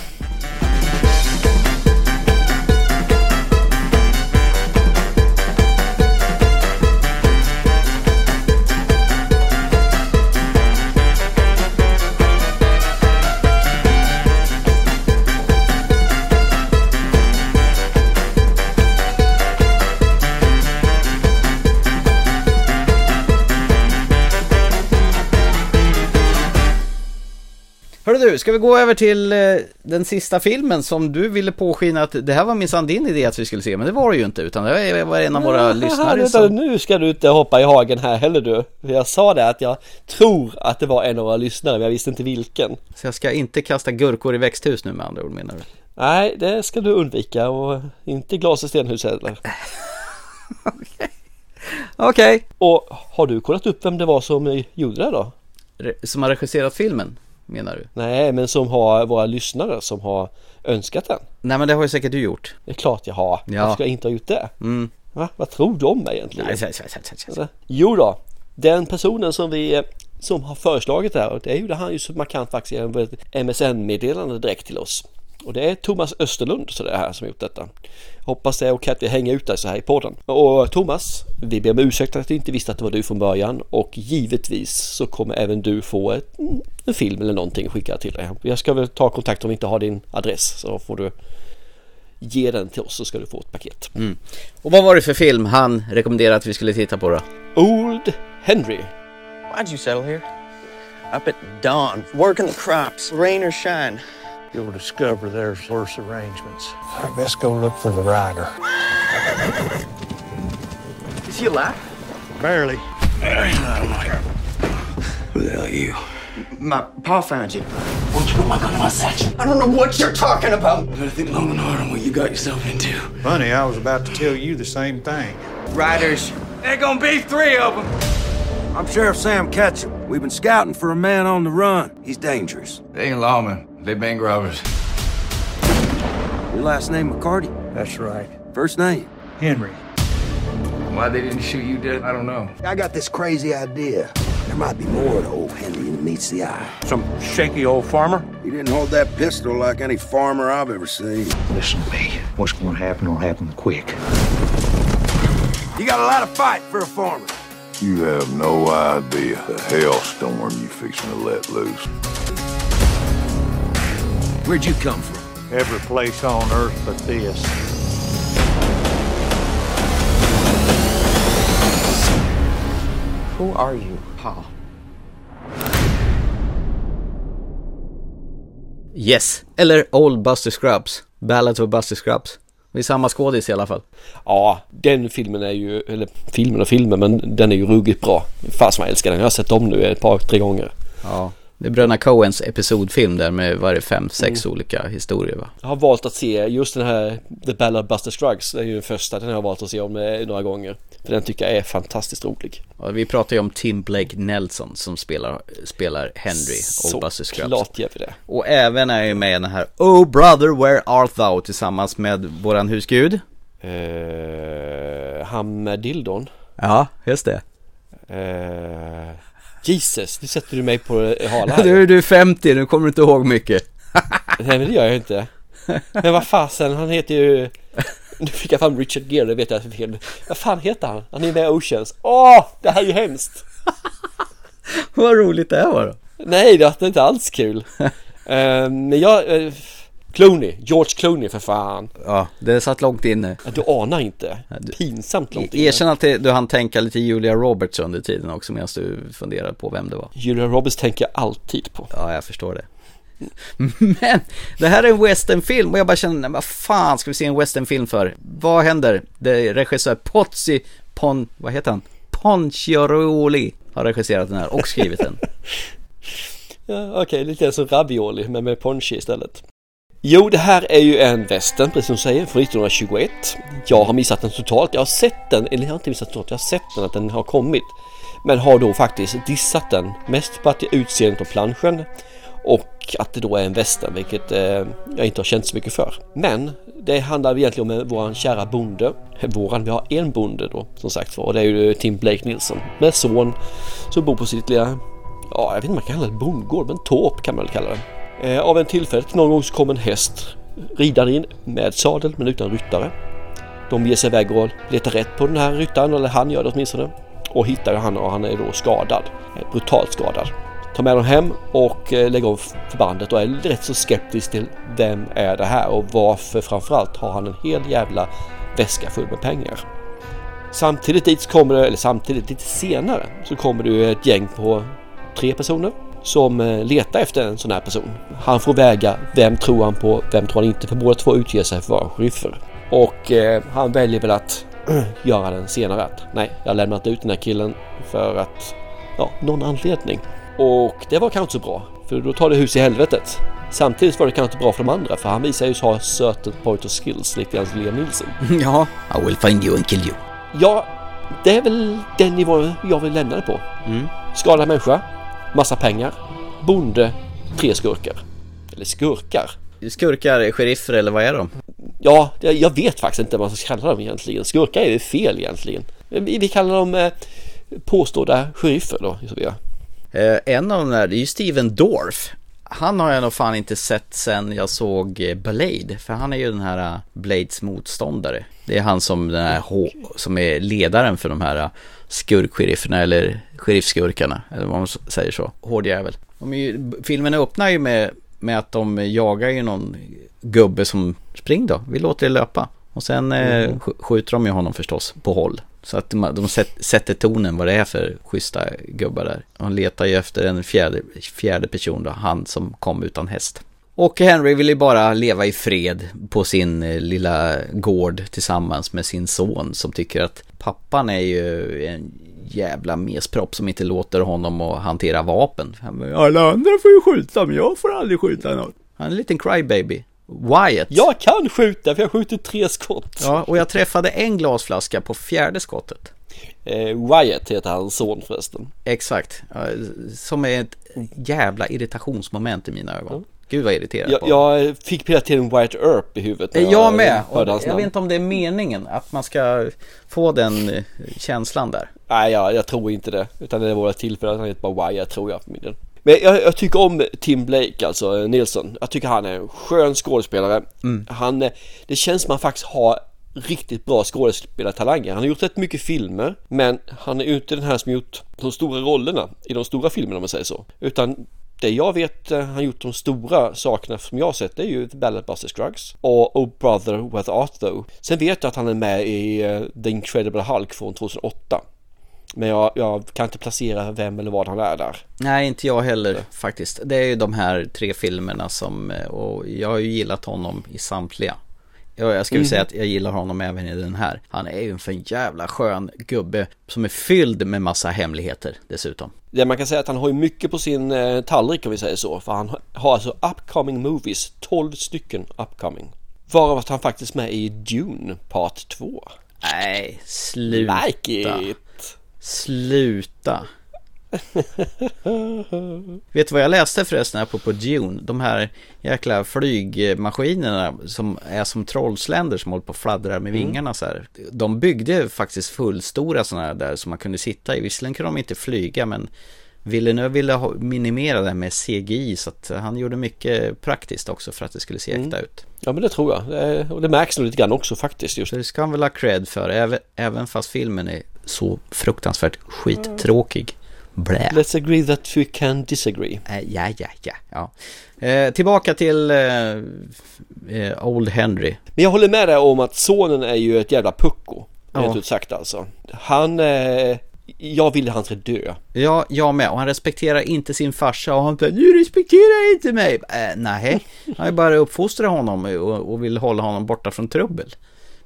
Hörru du, ska vi gå över till eh, den sista filmen som du ville påskina att det här var minsann din idé att vi skulle se, men det var det ju inte, utan det var en av våra ja, lyssnare som... Nu ska du inte hoppa i hagen här heller du. Jag sa det att jag tror att det var en av våra lyssnare, men jag visste inte vilken. Så jag ska inte kasta gurkor i växthus nu med andra ord menar du? Nej, det ska du undvika och inte glas i stenhus heller. Okej. Okej. Okay. Och har du kollat upp vem det var som gjorde det då? Som har regisserat filmen? Menar du? Nej, men som har våra lyssnare som har önskat den. Nej, men det har ju säkert du gjort. Det är klart jag har. Ja. Varför ska jag inte ha gjort det? Mm. Va? Vad tror du om mig egentligen? Nej, nej, jo då, den personen som vi som har föreslagit det här, det är ju det han ju så markant faktiskt MSN-meddelande direkt till oss. Och det är Thomas Österlund så det är här som gjort detta. Hoppas det är okej att vi hänger ut dig så här i podden. Och Thomas, vi ber om ursäkt att vi inte visste att det var du från början och givetvis så kommer även du få ett, en film eller någonting skickad till dig. Jag ska väl ta kontakt om vi inte har din adress så får du ge den till oss så ska du få ett paket. Mm. Och vad var det för film han rekommenderade att vi skulle titta på då? Old Henry. Why'd you settle here? Up at dawn, working the crops, rain or shine. You'll discover there's worse arrangements. I best go look for the rider. Is he alive? Barely. Who the hell are you? My pa found you. Don't you put my gun mustache? I don't know what you're talking about. You gotta think long and hard on what you got yourself into. Funny, I was about to tell you the same thing. Riders. There's gonna be three of them. I'm Sheriff Sam Ketchum. We've been scouting for a man on the run. He's dangerous. They ain't lawmen. They bank robbers. Your last name McCarty? That's right. First name? Henry. Why they didn't shoot you dead, I don't know. I got this crazy idea. There might be more to old Henry than meets the eye. Some shaky old farmer? He didn't hold that pistol like any farmer I've ever seen. Listen to me. What's going to happen will happen quick. You got a lot of fight for a farmer. You have no idea the hailstorm you fixing to let loose. Where'd you come from? Every place on earth but this. Who are you, Pa? Yes, eller Old Buster Scrubs. Ballad of Buster Scrubs. Det är samma skådis i alla fall. Ja, den filmen är ju, eller filmen och filmen, men den är ju ruggigt bra. Fast man älskar den. Jag har sett om nu ett par, tre gånger. Ja, det är Bröderna Coens episodfilm där med varje fem, sex Mm. olika historier va? Jag har valt att se just den här The Ballad of Buster Scruggs. Det är ju den första, den har jag valt att se om eh, några gånger. För den tycker jag är fantastiskt rolig. Ja, vi pratar ju om Tim Blake Nelson som spelar, spelar Henry och Buster Scrubs. Såklart gör vi det. Och även är ju med i den här Oh brother where art thou tillsammans med våran husgud. Uh, han med dildon. Ja, just det. Uh, Jesus, nu sätter du mig på hala här. Du, du är 50, nu kommer du inte ihåg mycket. Nej men det gör jag inte. Men vad fasen, han heter ju... Nu fick jag fram Richard Gere, det vet jag fel. Vad fan heter han? Han är med i Oceans. Åh, det här är ju hemskt! Vad roligt det här var då. Nej, det är inte alls kul. uh, men jag... Clooney, George Clooney för fan. Ja, det satt långt inne. Ja, du anar inte. Pinsamt långt inne. Erkänn att du hann tänka lite Julia Roberts under tiden också medan du funderade på vem det var. Julia Roberts tänker jag alltid på. Ja, jag förstår det. Men det här är en westernfilm och jag bara känner, vad fan ska vi se en westernfilm för? Vad händer? Det är regissör Pozzi Pon, vad heter han? Ponciaroli har regisserat den här och skrivit den. Ja, Okej, lite som ravioli men med ponche istället. Jo, det här är ju en western, precis som du säger, från 1921. Jag har missat den totalt. Jag har sett den, eller jag har inte missat totalt, jag har sett den att den har kommit. Men har då faktiskt dissat den, mest på att det är utseendet och planschen och att det då är en western, vilket eh, jag inte har känt så mycket för. Men det handlar egentligen om våran kära bonde. Våran, vi har en bonde då som sagt var och det är ju Tim Blake Nilsson med son som bor på sitt lilla, ja jag vet inte om man kan kalla det bondgård, men torp kan man väl kalla det. Eh, av en tillfällighet någon gång så kom en häst ridande in med sadel men utan ryttare. De ger sig iväg och letar rätt på den här ryttaren, eller han gör det åtminstone. Och hittar han och han är då skadad. eh, Brutalt skadad. Tar med dem hem och eh, lägger om förbandet och är rätt så skeptisk till vem är det här och varför framförallt har han en hel jävla väska full med pengar. Samtidigt dit kommer det, eller samtidigt lite senare så kommer det ett gäng på tre personer som eh, letar efter en sån här person. Han får väga vem tror han på, vem tror han inte för båda två utger sig för att vara sheriffer. Och eh, han väljer väl att göra den senare att nej, jag har lämnat ut den här killen för att, ja, någon anledning. Och det var kanske inte så bra, för då tar det hus i helvetet. Samtidigt var det kanske inte bra för de andra, för han visar ju ha certain point of skills, lite grann som Liam Nielsen. ja, I will find you and kill you. Ja, det är väl den nivån jag vill lämna det på. Mm. Skadad människa, massa pengar, bonde, tre skurkar. Eller skurkar. Skurkar, sheriffer eller vad är de? Ja, jag jag vet faktiskt inte vad man ska kalla dem egentligen. Skurkar är ju fel egentligen. Vi, kallar dem eh, påstådda sheriffer då. Gör. Eh, en av de där, det är ju Steven Dorff. Han har jag nog fan inte sett sen jag såg eh, Blade, för han är ju den här eh, Blades motståndare. Det är han som, den här, H- som är ledaren för de här eh, skurksherifferna eller sheriffskurkarna, eller vad man säger så. Hård jävel. De är ju, filmen öppnar ju med, med att de jagar ju någon gubbe som, spring då, vi låter det löpa. Och sen eh, sk- skjuter de ju honom förstås på håll. Så att de, de sätt, sätter tonen vad det är för schyssta gubbar där. De letar ju efter en fjärde, fjärde person då, han som kom utan häst. Och Henry vill ju bara leva i fred på sin eh, lilla gård tillsammans med sin son som tycker att pappan är ju en jävla mespropp som inte låter honom att hantera vapen. Alla andra får ju skjuta men jag får aldrig skjuta något. Han är en liten crybaby. Wyatt. Jag kan skjuta för jag skjuter tre skott. Ja, och jag träffade en glasflaska på fjärde skottet. Eh, Wyatt heter hans son förresten. Exakt. Som är ett jävla irritationsmoment i mina ögon. Gud vad irriterad Jag, på. jag fick hela tiden Wyatt Earp i huvudet. när Jag med. Jag namn. vet inte om det är meningen att man ska få den eh, känslan där. Nej, jag, jag tror inte det. Utan det var ett tillfälle att han heter bara Wyatt tror jag för min del. Men jag, jag tycker om Tim Blake, alltså eh, Nilsson. Jag tycker han är en skön skådespelare. Han, eh, det känns som han faktiskt har riktigt bra skådespelartalanger. Han har gjort rätt mycket filmer, men han är ju inte den här som gjort de stora rollerna i de stora filmerna om man säger så. Utan det jag vet eh, han gjort de stora sakerna som jag har sett det är ju The Ballad Buster Scruggs och Oh Brother Where Art Thou. Sen vet jag att han är med i eh, The Incredible Hulk från 2008. Men jag, jag kan inte placera vem eller vad han är där. Nej, inte jag heller faktiskt. Det är ju de här tre filmerna som, eh, och jag har ju gillat honom i samtliga. Ja, jag skulle Mm. säga att jag gillar honom även i den här. Han är ju en för jävla skön gubbe som är fylld med massa hemligheter dessutom. Det man kan säga att han har ju mycket på sin eh, tallrik om vi säger så. För han har alltså upcoming movies, 12 stycken upcoming. Varav att han faktiskt är med i Dune Part 2. Nej, sluta. Like it! Sluta. Vet du vad jag läste förresten apropå Dune? De här jäkla flygmaskinerna som är som trollsländer som håller på och fladdrar med Mm. vingarna så här. De byggde faktiskt fullstora sådana här där som man kunde sitta i. Visserligen kunde de inte flyga men Villeneuve ville ha- minimera det med CGI så att han gjorde mycket praktiskt också för att det skulle se äkta Mm. ut. Ja men det tror jag. Det, och det märks nog lite grann också faktiskt just. Det ska han väl ha cred för, även, även fast filmen är så fruktansvärt skittråkig. Blä. Let's agree that we can disagree. Eh, Ja, ja, ja. ja. Eh, tillbaka till eh, eh, Old Henry. Men jag håller med dig om att sonen är ju ett jävla pucko. Ja. Rent ut sagt alltså. Han... Eh, jag ville han ska dö. Ja, jag med. Och han respekterar inte sin farsa och han bara, du respekterar inte mig. Eh, nej, han är bara uppfostrar honom och, och vill hålla honom borta från trubbel.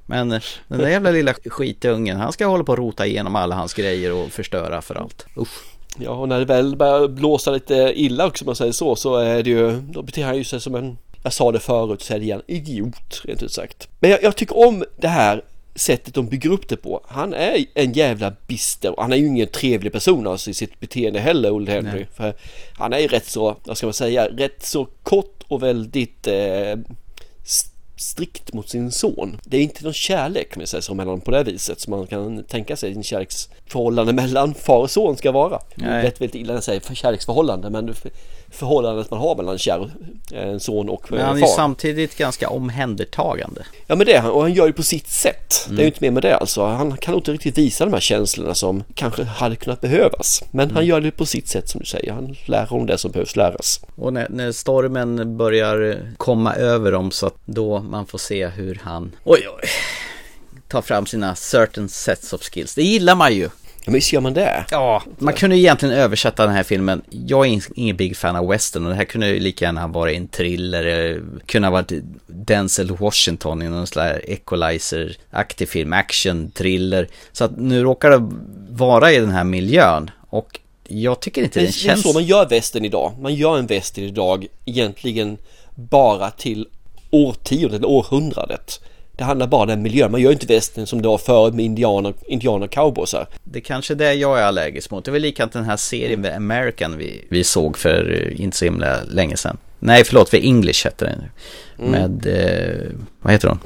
Men den där jävla lilla skitungen, han ska hålla på och rota igenom alla hans grejer och förstöra för allt. Usch. Ja, och när det väl börjar blåsa lite illa också om man säger så, så är det ju, då beter han ju sig som en, jag sa det förut, så är det igen, idiot, rent ut sagt. Men jag, jag tycker om det här sättet de bygger upp det på. Han är en jävla bister och han är ju ingen trevlig person alltså i sitt beteende heller, Old Henry. Nej. För han är ju rätt så, vad ska man säga, rätt så kort och väldigt eh, strikt mot sin son. Det är inte någon kärlek kan man säga så mellan på det viset som man kan tänka sig en kärleksförhållande mellan far och son ska vara. Det Nej. lät väldigt illa när jag säger för kärleksförhållande men förhållandet man har mellan kär, en son och Men eh, han är ju far. samtidigt ganska omhändertagande. Ja men det är han och han gör det på sitt sätt. Mm. Det är ju inte mer med det alltså. Han kan nog inte riktigt visa de här känslorna som kanske hade kunnat behövas. Men Mm. han gör det på sitt sätt som du säger. Han lär honom det som behövs läras. Och när, när stormen börjar komma över dem så att då man får se hur han, oj oj, tar fram sina certain sets of skills. Det gillar man ju. Ja, men visst gör man det? Ja, man kunde ju egentligen översätta den här filmen. Jag är ingen big fan av western och det här kunde ju lika gärna varit en thriller, eller kunde ha varit Denzel Washington i någon sån här equalizer-aktig film, action, thriller. Så att nu råkar det vara i den här miljön och jag tycker inte Men den det är känns... så man gör västern idag. Man gör en västern idag egentligen bara till årtiondet eller århundradet. Det handlar bara om den miljön. Man gör inte västern som det var förut med indianer, indianer och cowboysar. Det är kanske är det jag är allergisk mot. Det var likadant den här serien med American vi, vi såg för eh, inte så himla länge sedan. Nej, förlåt, för English hette den. Mm. Med, eh, vad heter hon?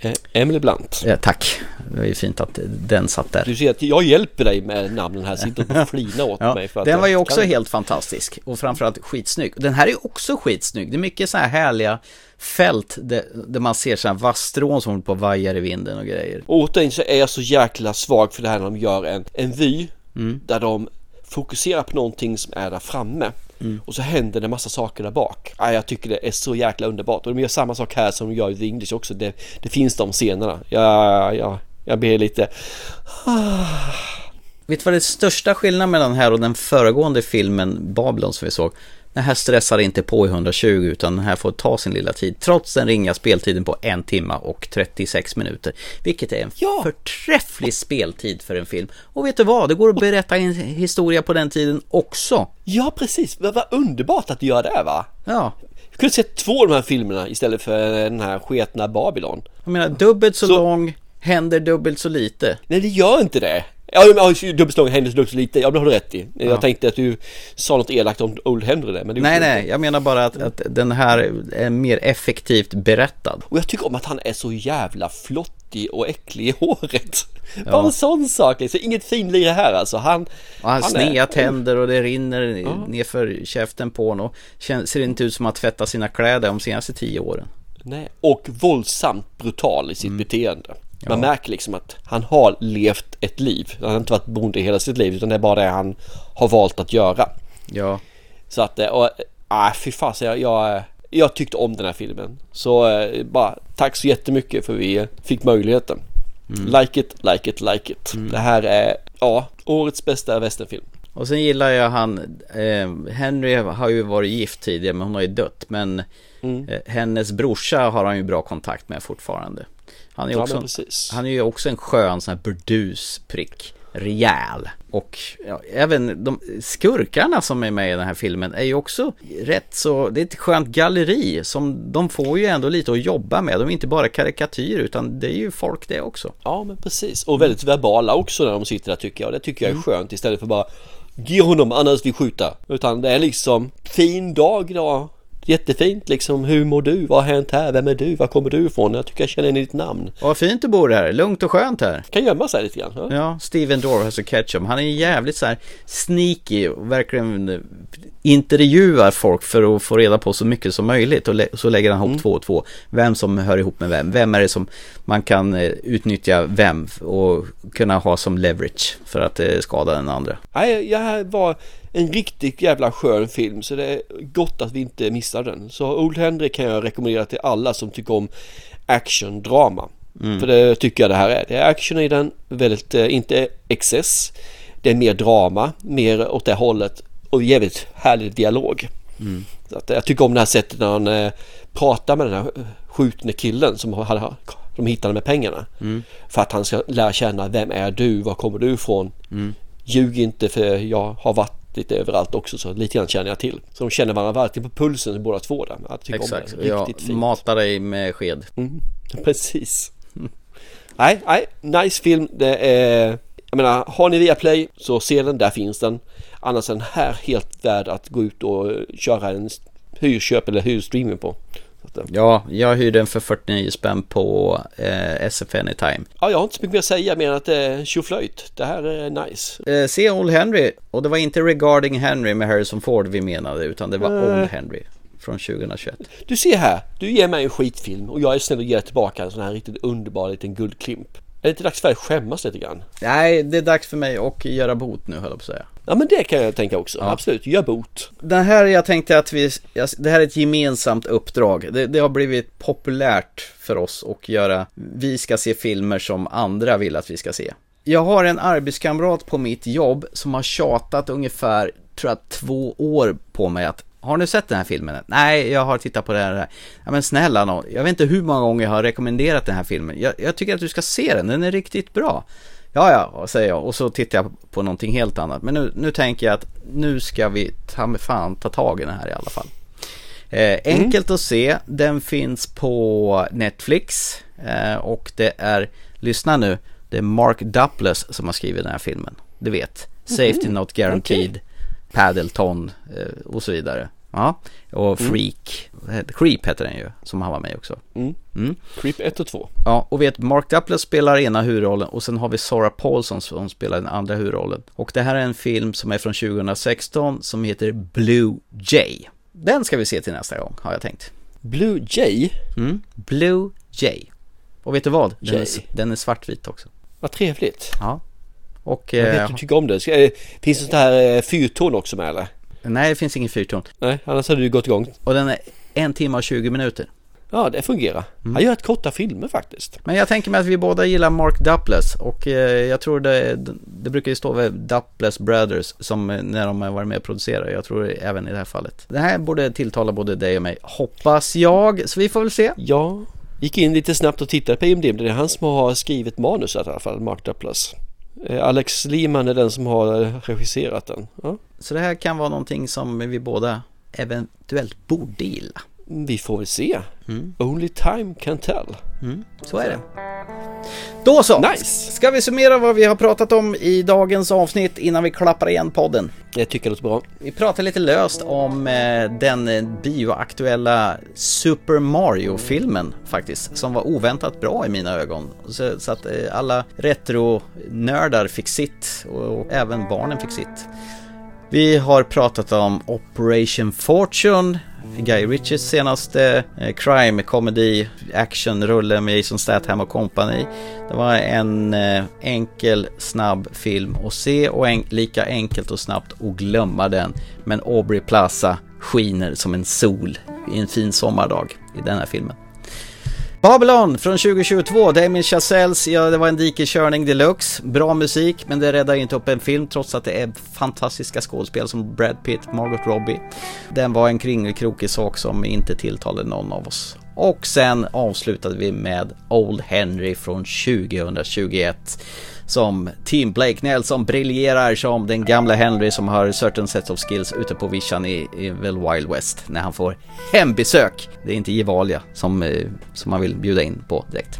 Eh, Emily Blunt. Ja, tack, det var ju fint att den satt där. Du ser att jag hjälper dig med namnen här. Sitter och flinar åt Ja, mig. För att den var ju också kan. helt fantastisk och framförallt skitsnygg. Den här är också skitsnygg. Det är mycket så här härliga fält där, där man ser så här vasstrån som håller på och vajar i vinden och grejer. Återigen så är jag så jäkla svag för det här när de gör en, en vy Mm. där de fokuserar på någonting som är där framme Mm. och så händer det massa saker där bak. Ja, jag tycker det är så jäkla underbart och de gör samma sak här som de gör i The English också. Det, det finns de scenerna. Jag, jag, jag blir lite... Ah. Vet du vad det största skillnaden mellan den här och den föregående filmen Babylon som vi såg? Den här stressar inte på i 120 utan den här får ta sin lilla tid. Trots den ringa speltiden på en timme och 36 minuter. Vilket är en förträfflig speltid för en film. Och vet du vad? Det går att berätta en historia på den tiden också. Ja, precis. Vad underbart att du gör det va? Ja. Jag kunde sett två av de här filmerna istället för den här sketna Babylon. Jag menar, dubbelt så, lång, händer dubbelt så lite. Nej, det gör inte det. Ja, dubbelt så lång händer dubbelt så lite. Ja, det har du rätt i. Jag tänkte att du sa något elakt om Old Henry där, men Nej, nej, jag menar bara att, att den här är mer effektivt berättad. Och jag tycker om att han är så jävla flottig och äcklig i håret. Ja. Bara en sån sak liksom. Inget finlir här alltså. Han, Och han, är- sneda tänder och det rinner nerför käften på honom. Ser inte ut som att tvätta sina kläder de senaste tio åren. Nej, och våldsamt brutal i sitt beteende. Man Mm. Ja. märker liksom att han har levt ett liv. Han har inte varit bonde hela sitt liv utan det är bara det han har valt att göra. Ja. Så att, eh, och, äh, fy fasen, jag, jag, jag tyckte om den här filmen. Så eh, bara tack så jättemycket för vi fick möjligheten. Mm. Like it, like it, like it. Det här är, ja, årets bästa westernfilm. Och sen gillar jag han, eh, Henry har ju varit gift tidigare men hon har ju dött. Men Mm. eh, hennes brorsa har han ju bra kontakt med fortfarande. Han är ju Ja, också, precis. han är ju också en skön sån här burdusprick. Rejäl. Och ja, även de skurkarna som är med i den här filmen är ju också rätt så, det är ett skönt galleri som de får ju ändå lite att jobba med. De är inte bara karikatyr utan det är ju folk det också. Ja men precis och väldigt verbala också när de sitter där tycker jag. Det tycker jag är skönt istället för bara Ge honom annars vi skjuta. Utan det är liksom fin dag idag. Jättefint liksom. Hur mår du? Vad har hänt här? Vem är du? Var kommer du ifrån? Jag tycker jag känner igen ditt namn. Och vad fint du bor här, lugnt och skönt här. Kan gömma sig lite grann. Ja. Ja, Steven Dorhouse och Ketchum. Han är jävligt så här sneaky och verkligen intervjuar folk för att få reda på så mycket som möjligt och så lägger han ihop två och två. Vem som hör ihop med vem. Vem är det som man kan eh, utnyttja vem och kunna ha som leverage för att eh, skada den andra. Nej, här var en riktigt jävla skön film så det är gott att vi inte missar den. Så Old Henry kan jag rekommendera till alla som tycker om action-drama. Mm. För det tycker jag det här är. Det är action i den, väldigt, eh, inte excess. Det är mer drama, mer åt det hållet och jävligt härlig dialog. Mm. Så att jag tycker om det här sättet när han eh, pratar med den här skjutne killen som hade, de hittade med pengarna. Mm. För att han ska lära känna vem är du, var kommer du ifrån? Mm. Ljug inte för jag har varit lite överallt också så lite grann känner jag till. Så de känner varandra verkligen på pulsen båda två där. Jag tycker Exakt, om det. jag Riktigt fint. matar dig med sked. Mm. Precis. nej, nej, nice film. Det är, jag menar, har ni via play så se den, där finns den. Annars är den här helt värd att gå ut och köra en hyrköp eller hyrstreaming på. Att, eh, Ja, jag hyrde den för 49 spänn på eh, SF Anytime. Ja, jag har inte så mycket mer att säga mer än att det är tjoflöjt. Det här är nice. Eh, se Old Henry, och det var inte Regarding Henry med Harrison Ford vi menade, utan det var Nej. Old Henry från 2021. Du ser här, du ger mig en skitfilm och jag är snäll och ger tillbaka en sån här riktigt underbar liten guldklimp. Är det inte dags för dig att skämmas lite grann? Nej, det är dags för mig att göra bot nu höll jag på att säga. Ja men det kan jag tänka också, Ja. absolut, gör bot. Den här, jag tänkte att vi, det här är ett gemensamt uppdrag. Det, det har blivit populärt för oss att göra, vi ska se filmer som andra vill att vi ska se. Jag har en arbetskamrat på mitt jobb som har tjatat ungefär, tror jag, två år på mig att har du sett den här filmen? Nej, jag har tittat på den här. Ja men snälla nån, jag vet inte hur många gånger jag har rekommenderat den här filmen. Jag, jag tycker att du ska se den, den är riktigt bra. Ja, ja, säger jag och så tittar jag på någonting helt annat. Men nu, nu tänker jag att nu ska vi ta med fan ta tag i den här i alla fall. Eh, enkelt att se, den finns på Netflix eh, och det är, lyssna nu, det är Mark Duplass som har skrivit den här filmen. Du vet, Safety Mhm, Not Guaranteed, Paddleton eh, och så vidare. Ja, och Mm. Freak, Creep heter den ju, som han var med också. Mm. Mm. Creep 1 och 2. Ja, och vet Mark Duplass spelar ena huvudrollen och sen har vi Sarah Paulson som spelar den andra huvudrollen. Och det här är en film som är från 2016 som heter Blue Jay. Den ska vi se till nästa gång, har jag tänkt. Blue Jay? Mm, Blue Jay. Och vet du vad? Den Jay. är, den är svartvit också. Vad trevligt. Ja. Och... Jag vet eh, att du tycker om det. Eh, finns det sånt här eh, fyrton också med eller? nej, det finns ingen fyrton. Nej, annars hade du gått igång. Och den är en timme och 20 minuter. Ja, det fungerar. Han gör ett korta filmer faktiskt. Men jag tänker mig att vi båda gillar Mark Duplass och eh, jag tror det, det brukar ju stå vid Duplass Brothers som eh, när de har varit med och producerat. Jag tror även i det här fallet. Det här borde tilltala både dig och mig, hoppas jag. Så vi får väl se. Ja, gick in lite snabbt och tittade på IMDb. Det är han som har skrivit manuset i alla fall, Mark Duplass. Eh, Alex Liman är den som har eh, regisserat den. Ja. Så det här kan vara någonting som vi båda eventuellt borde gilla. Vi får väl se. Only time can tell. Mm, så är det. Då så! Nice! Ska vi summera vad vi har pratat om i dagens avsnitt innan vi klappar igen podden? Jag tycker det låter bra. Vi pratar lite löst om eh, den bioaktuella Super Mario-filmen faktiskt, som var oväntat bra i mina ögon. Så, så att eh, alla retro-nördar fick sitt och även barnen fick sitt. Vi har pratat om Operation Fortune, Mm. Guy Ritchies senaste eh, crime comedy actionrulle med Jason Statham och kompani. Det var en eh, enkel, snabb film att se och en, lika enkelt och snabbt att glömma den. Men Aubrey Plaza skiner som en sol i en fin sommardag i den här filmen. Babylon från 2022, Damien Chazelles, ja det var en dikeskörning deluxe. Bra musik, men det räddar inte upp en film trots att det är fantastiska skådespel som Brad Pitt, Margot Robbie. Den var en kringelkrokig sak som inte tilltalade någon av oss. Och sen avslutade vi med Old Henry från 2021 som Team Blake Nelson briljerar som den gamla Henry som har certain sets of skills ute på vischan i, i väl Wild West när han får hembesök. Det är inte Gevalia som, eh, som man vill bjuda in på direkt.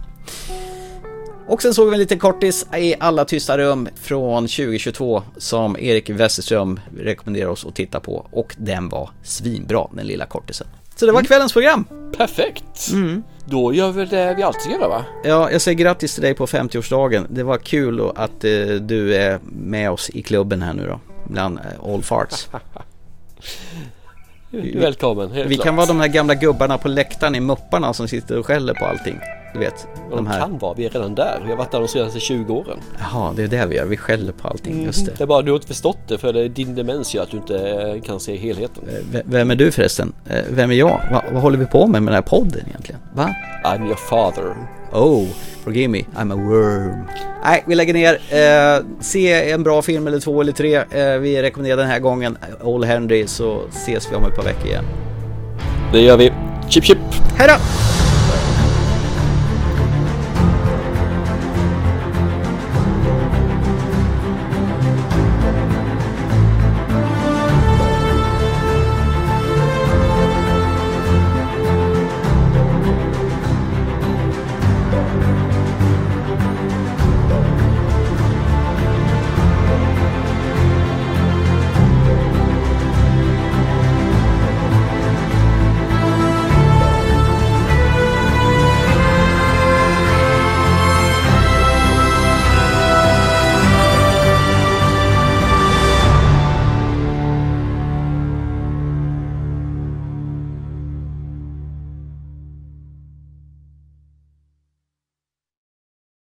Och sen såg vi en liten kortis i Alla tysta rum från 2022 som Erik Westerström rekommenderar oss att titta på och den var svinbra den lilla kortisen. Så det var kvällens program. Perfekt! Mm. Då gör vi det vi alltid gör va? Ja, jag säger grattis till dig på 50-årsdagen. Det var kul att eh, du är med oss i klubben här nu då, bland eh, All Farts. Välkommen, helt Vi klart. kan vara de här gamla gubbarna på läktaren i Mupparna som sitter och skäller på allting. Du vet, De de här. kan vara, vi är redan där. Vi har varit där de senaste 20 åren. Jaha, det är det vi gör. Vi skäller på allting. Just Det det. är bara du har inte förstått det för din demens gör att du inte eh, kan se helheten. V- Vem är du förresten? Eh, Vem är jag? Va, vad håller vi på med med den här podden egentligen? Va? I'm your father. Oh, forgive me, I'm a worm. Nej, vi lägger ner. Eh, se en bra film eller två eller tre. Eh, vi rekommenderar den här gången All Henry så ses vi om ett par veckor igen. Det gör vi. Chip chip! Hej då!